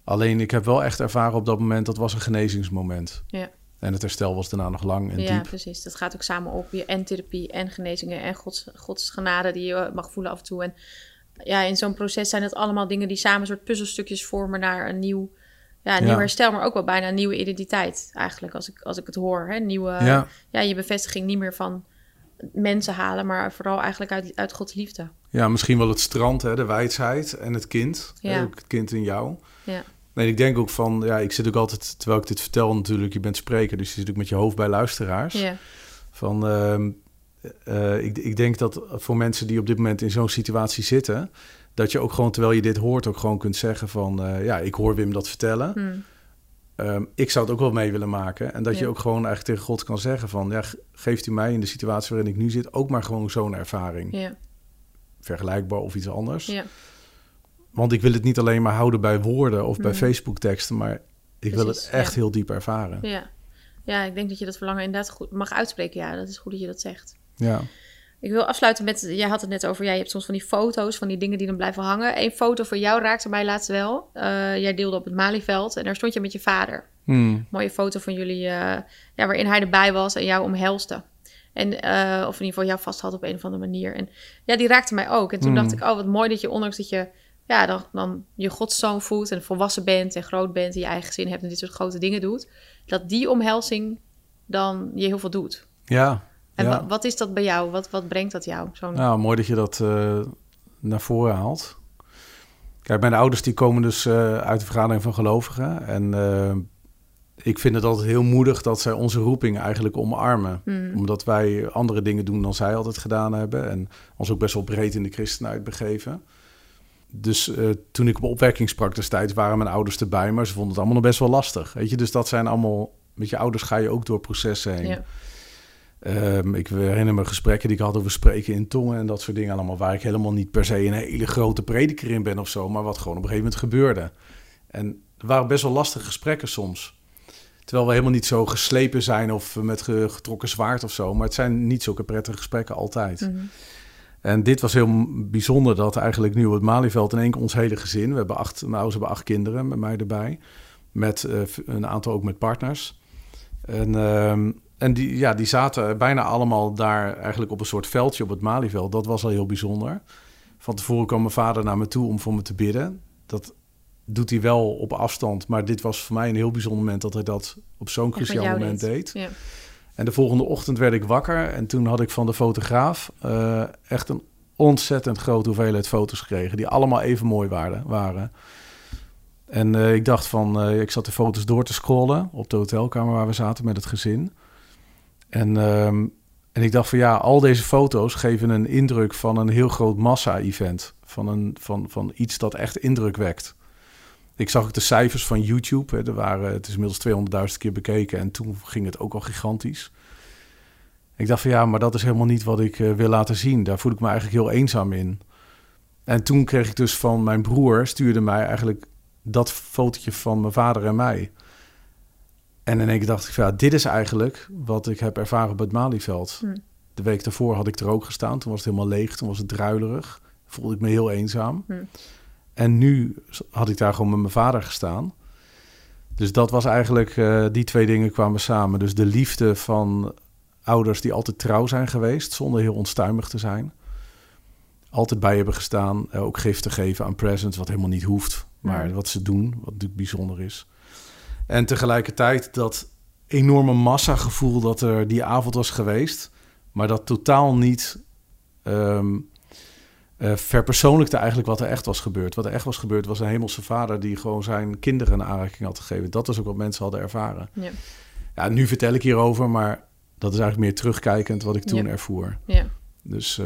Alleen ik heb wel echt ervaren op dat moment, dat was een genezingsmoment. Ja. En het herstel was daarna nog lang en ja, diep. precies. Dat gaat ook samen op. Je en therapie en genezingen en Gods, Gods genade die je mag voelen af en toe. En ja, in zo'n proces zijn het allemaal dingen die samen een soort puzzelstukjes vormen naar een nieuw, ja, een nieuw Ja. herstel, maar ook wel bijna een nieuwe identiteit eigenlijk, als ik, als ik het hoor. Hè? Nieuwe, ja. Ja, je bevestiging niet meer van mensen halen, maar vooral eigenlijk uit, uit Gods liefde. ja, misschien wel het strand, hè, de wijsheid en het kind. Ja. Hè, ook het kind in jou. Ja, Nee, ik denk ook van, ja, ik zit ook altijd, terwijl ik dit vertel natuurlijk, je bent spreker, dus je zit ook met je hoofd bij luisteraars. ja, Van, ehm, eh, ik, ik denk dat voor mensen die op dit moment in zo'n situatie zitten, dat je ook gewoon, terwijl je dit hoort, ook gewoon kunt zeggen van, eh, ja, ik hoor Wim dat vertellen. Hm. Ehm, ik zou het ook wel mee willen maken. En dat je ook gewoon eigenlijk tegen God kan zeggen van, ja, ge- geeft u mij in de situatie waarin ik nu zit ook maar gewoon zo'n ervaring. ja, Vergelijkbaar of iets anders. ja. Want ik wil het niet alleen maar houden bij woorden of bij Mhm. Facebook teksten, maar ik wil het echt heel diep ervaren. ja. Ja, ik denk dat je dat verlangen inderdaad goed mag uitspreken. Ja, dat is goed dat je dat zegt. Ja. Ik wil afsluiten met, jij had het net over, ja, je hebt soms van die foto's, van die dingen die dan blijven hangen. Eén foto van jou raakte mij laatst wel. Eh, jij deelde op het Malieveld en daar stond je met je vader. Hmm. Mooie foto van jullie, eh, ja, waarin hij erbij was en jou omhelste. En, eh, of in ieder geval jou vast had op een of andere manier. En ja, die raakte mij ook. En toen Hmm. dacht ik, oh, wat mooi dat je, ondanks dat je ja, dan, dan je godszoon voelt en volwassen bent en groot bent en je eigen gezin hebt en dit soort grote dingen doet, dat die omhelzing dan je heel veel doet. Ja. En ja. wat is dat bij jou? Wat, wat brengt dat jou? Zo'n Nou, mooi dat je dat eh, naar voren haalt. Kijk, mijn ouders die komen dus eh, uit de vergadering van gelovigen. En eh, ik vind het altijd heel moedig dat zij onze roeping eigenlijk omarmen. Hmm. Omdat wij andere dingen doen dan zij altijd gedaan hebben. En ons ook best wel breed in de christenheid begeven. Dus toen ik op opwekking sprak destijds, waren mijn ouders erbij. Maar ze vonden het allemaal nog best wel lastig. Weet je, dus dat zijn allemaal... Met je ouders ga je ook door processen heen. Ja. Ehm, ik herinner me gesprekken die ik had over spreken in tongen en dat soort dingen allemaal. Waar ik helemaal niet per se een hele grote prediker in ben of zo. Maar wat gewoon op een gegeven moment gebeurde. En er waren best wel lastige gesprekken soms. Terwijl we helemaal niet zo geslepen zijn of met ge- getrokken zwaard of zo. Maar het zijn niet zulke prettige gesprekken altijd. Mhm. En dit was heel bijzonder dat eigenlijk nu op het Malieveld in één keer ons hele gezin. We hebben acht, mijn ouders hebben acht kinderen met mij erbij. Met eh, een aantal ook met partners. En, ehm, en die, ja, die zaten bijna allemaal daar eigenlijk op een soort veldje op het Malieveld. Dat was al heel bijzonder. Van tevoren kwam mijn vader naar me toe om voor me te bidden. Dat doet hij wel op afstand. Maar dit was voor mij een heel bijzonder moment dat hij dat op zo'n cruciaal moment deed. Ja. En de volgende ochtend werd ik wakker en toen had ik van de fotograaf eh, echt een ontzettend grote hoeveelheid foto's gekregen, die allemaal even mooi waren. waren. En eh, ik dacht van, eh, ik zat de foto's door te scrollen op de hotelkamer waar we zaten met het gezin. En, ehm, en ik dacht van ja, al deze foto's geven een indruk van een heel groot massa-event. Van, een, van, van iets dat echt indruk wekt. Ik zag ook de cijfers van YouTube. Hè. Er waren, het is inmiddels 200.000 keer bekeken en toen ging het ook al gigantisch. Ik dacht van ja, maar dat is helemaal niet wat ik eh, wil laten zien. Daar voel ik me eigenlijk heel eenzaam in. En toen kreeg ik dus van mijn broer, stuurde mij eigenlijk dat fotootje van mijn vader en mij. En in één keer dacht ik van ja, dit is eigenlijk wat ik heb ervaren op het Malieveld. Hm. De week daarvoor had ik er ook gestaan. Toen was het helemaal leeg, toen was het druilerig. Voelde ik me heel eenzaam. Hm. En nu had ik daar gewoon met mijn vader gestaan. Dus dat was eigenlijk, eh, die twee dingen kwamen samen. Dus de liefde van ouders die altijd trouw zijn geweest, zonder heel onstuimig te zijn. Altijd bij hebben gestaan, eh, ook gif te geven aan presents, wat helemaal niet hoeft. Maar Mm. wat ze doen, wat natuurlijk bijzonder is. En tegelijkertijd dat enorme massagevoel dat er die avond was geweest, maar dat totaal niet eh, verpersoonlijkte eigenlijk wat er echt was gebeurd. Wat er echt was gebeurd was een hemelse vader die gewoon zijn kinderen een aanraking had gegeven. Dat was ook wat mensen hadden ervaren. Ja. Ja, nu vertel ik hierover, maar dat is eigenlijk meer terugkijkend wat ik toen Ja. ervoer. Ja. Dus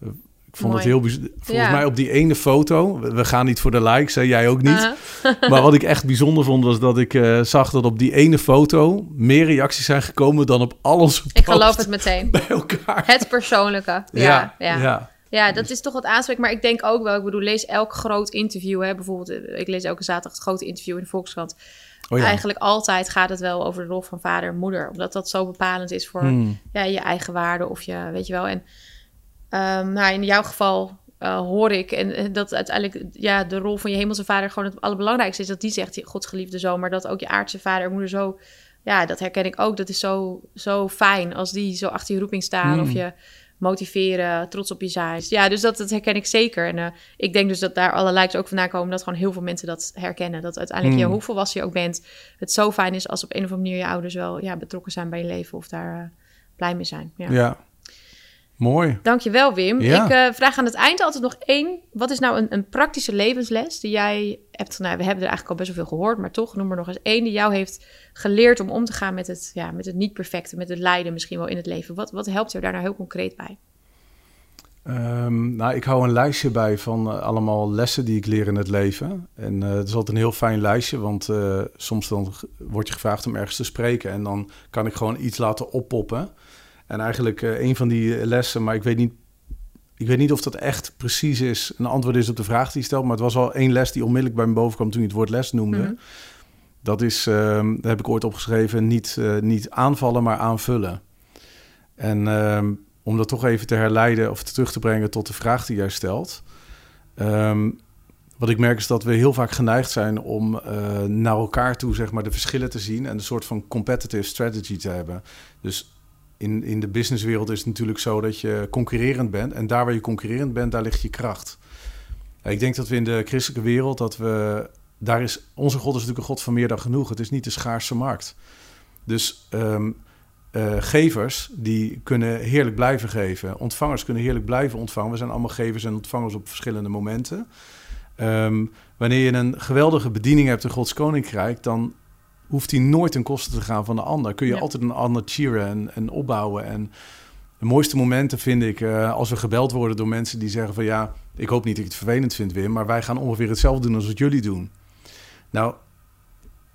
ik vond Mooi. het heel bijzonder. Volgens Ja. mij op die ene foto, we gaan niet voor de likes, jij ook niet. Aha. Maar wat ik echt bijzonder vond, was dat ik eh, zag dat op die ene foto meer reacties zijn gekomen dan op al onze Ik geloof het meteen. bij elkaar. Het persoonlijke. Ja, ja, ja. ja. dat is toch wat aanspreekt. Maar ik denk ook wel, ik bedoel, lees elk groot interview. Hè, bijvoorbeeld, eh, ik lees elke zaterdag het grote interview in de Volkskrant. Oh ja. Eigenlijk altijd gaat het wel over de rol van vader en moeder. Omdat dat zo bepalend is voor Hmm. ja, je eigen waarde of je, weet je wel. En ehm, nou, in jouw geval eh, hoor ik en dat uiteindelijk ja, de rol van je hemelse vader gewoon het allerbelangrijkste is. Dat die zegt, Gods geliefde zoon, maar dat ook je aardse vader en moeder zo... Ja, dat herken ik ook. Dat is zo, zo fijn als die zo achter je roeping staan Mm. of je motiveren, trots op je zijn. Ja, dus dat, dat herken ik zeker. En eh, ik denk dus dat daar alle likes ook vandaan komen... dat gewoon heel veel mensen dat herkennen. Dat uiteindelijk, Mm. je, hoe volwassen je ook bent... het zo fijn is als op een of andere manier je ouders wel ja, betrokken zijn bij je leven... of daar eh, blij mee zijn. Ja. ja. Mooi. Dankjewel, Wim. Ja. Ik eh, vraag aan het eind altijd nog één. Wat is nou een, een praktische levensles die jij hebt... Nou, we hebben er eigenlijk al best wel veel gehoord... maar toch, noem er nog eens één die jou heeft geleerd... om om te gaan met het, ja, met het niet-perfecte... met het lijden misschien wel in het leven. Wat, wat helpt jou daar nou heel concreet bij? Ehm, nou, ik hou een lijstje bij van eh, allemaal lessen die ik leer in het leven. En eh het is altijd een heel fijn lijstje, want soms dan word je gevraagd om ergens te spreken en dan kan ik gewoon iets laten oppoppen. En eigenlijk eh, een van die lessen, maar ik weet niet, ik weet niet of dat echt precies is, een antwoord is op de vraag die je stelt, maar het was al één les die onmiddellijk bij me boven kwam toen je het woord les noemde. Mhm. Dat is, ehm daar heb ik ooit opgeschreven, niet, eh, niet aanvallen, maar aanvullen. En ehm, om dat toch even te herleiden of terug te brengen tot de vraag die jij stelt. Ehm, wat ik merk is dat we heel vaak geneigd zijn om eh, naar elkaar toe zeg maar, de verschillen te zien en een soort van competitive strategy te hebben. Dus in, in de businesswereld is het natuurlijk zo dat je concurrerend bent. En daar waar je concurrerend bent, daar ligt je kracht. Ik denk dat we in de christelijke wereld, dat we, daar is, onze God is natuurlijk een God van meer dan genoeg. Het is niet de schaarse markt. Dus ehm, eh, gevers, die kunnen heerlijk blijven geven. Ontvangers kunnen heerlijk blijven ontvangen. We zijn allemaal gevers en ontvangers op verschillende momenten. Ehm, wanneer je een geweldige bediening hebt in Gods Koninkrijk, dan hoeft die nooit ten koste te gaan van de ander. Kun je Ja. altijd een ander cheeren en, en opbouwen. En de mooiste momenten vind ik eh, als we gebeld worden door mensen die zeggen van ja, ik hoop niet dat je het vervelend vindt, Wim, maar wij gaan ongeveer hetzelfde doen als wat jullie doen. Nou,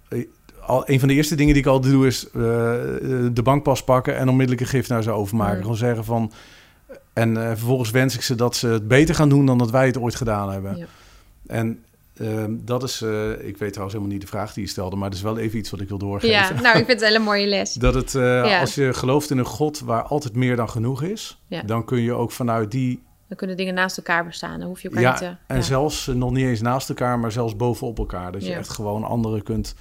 eh, al, een van de eerste dingen die ik altijd doe is eh, de bankpas pakken en onmiddellijk een gift naar ze overmaken. Mm. Gewoon zeggen van. En vervolgens wens ik ze dat ze het beter gaan doen dan dat wij het ooit gedaan hebben. Ja. En ehm, dat is, eh, ik weet trouwens helemaal niet de vraag die je stelde, maar het is wel even iets wat ik wil doorgeven. Ja, nou, ik vind het een hele mooie les. Dat het, eh, Ja. als je gelooft in een God waar altijd meer dan genoeg is, Ja. dan kun je ook vanuit die, Dan kunnen dingen naast elkaar bestaan. Dan hoef je elkaar ja, niet te... en ja. zelfs eh, nog niet eens naast elkaar, maar zelfs bovenop elkaar. Dat je echt gewoon anderen kunt.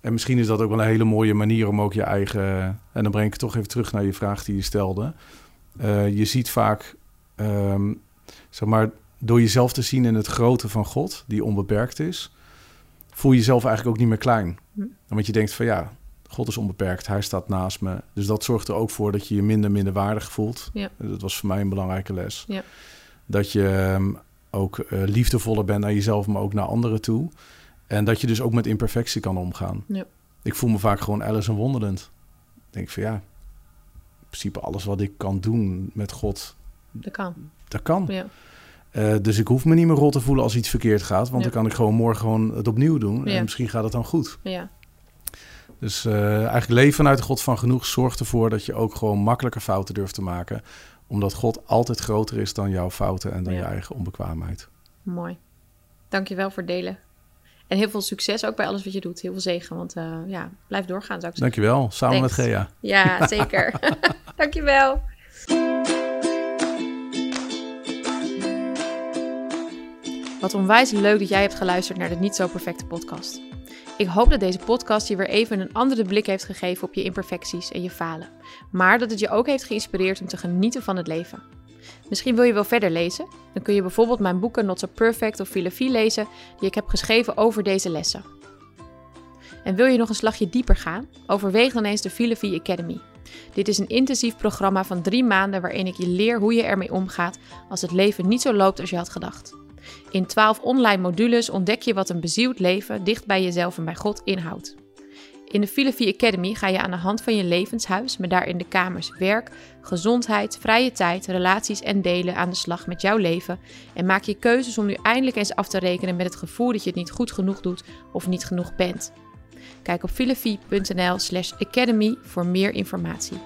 En misschien is dat ook wel een hele mooie manier om ook je eigen. En dan breng ik toch even terug naar je vraag die je stelde. Je ziet vaak, ehm, zeg maar, door jezelf te zien in het grote van God, die onbeperkt is, voel je jezelf eigenlijk ook niet meer klein. Hm. Want je denkt van ja, God is onbeperkt, hij staat naast me. Dus dat zorgt er ook voor dat je je minder minderwaardig voelt. Ja. Dat was voor mij een belangrijke les. Ja. Dat je ehm, ook eh, liefdevoller bent naar jezelf, maar ook naar anderen toe. En dat je dus ook met imperfectie kan omgaan. Ja. Ik voel me vaak gewoon Alice in Wonderland. Ik denk van ja, in principe alles wat ik kan doen met God, Dat kan. dat kan. Ja. Eh, dus ik hoef me niet meer rot te voelen als iets verkeerd gaat. Want Ja. dan kan ik gewoon morgen gewoon het opnieuw doen. Ja. En misschien gaat het dan goed. Ja. Dus eh, eigenlijk leven vanuit de God van genoeg zorgt ervoor dat je ook gewoon makkelijker fouten durft te maken. Omdat God altijd groter is dan jouw fouten en dan je eigen onbekwaamheid. Mooi. Dankjewel voor het delen. En heel veel succes ook bij alles wat je doet. Heel veel zegen, want eh, ja, blijf doorgaan zou ik zeggen. Dankjewel. Samen Thanks. met Gea. Ja, zeker. Dankjewel. Wat onwijs leuk dat jij hebt geluisterd naar de Niet Zo Perfecte podcast. Ik hoop dat deze podcast je weer even een andere blik heeft gegeven op je imperfecties en je falen. Maar dat het je ook heeft geïnspireerd om te genieten van het leven. Misschien wil je wel verder lezen? Dan kun je bijvoorbeeld mijn boeken Not So Perfect of Filosofie lezen die ik heb geschreven over deze lessen. En wil je nog een slagje dieper gaan? Overweeg dan eens de Filosofie Academy. Dit is een intensief programma van drie maanden waarin ik je leer hoe je ermee omgaat als het leven niet zo loopt als je had gedacht. In 12 online modules ontdek je wat een bezield leven dicht bij jezelf en bij God inhoudt. In de Filosofie Academy ga je aan de hand van je levenshuis, met daarin de kamers werk, gezondheid, vrije tijd, relaties en delen aan de slag met jouw leven en maak je keuzes om nu eindelijk eens af te rekenen met het gevoel dat je het niet goed genoeg doet of niet genoeg bent. Kijk op filosofie.nl/academy voor meer informatie.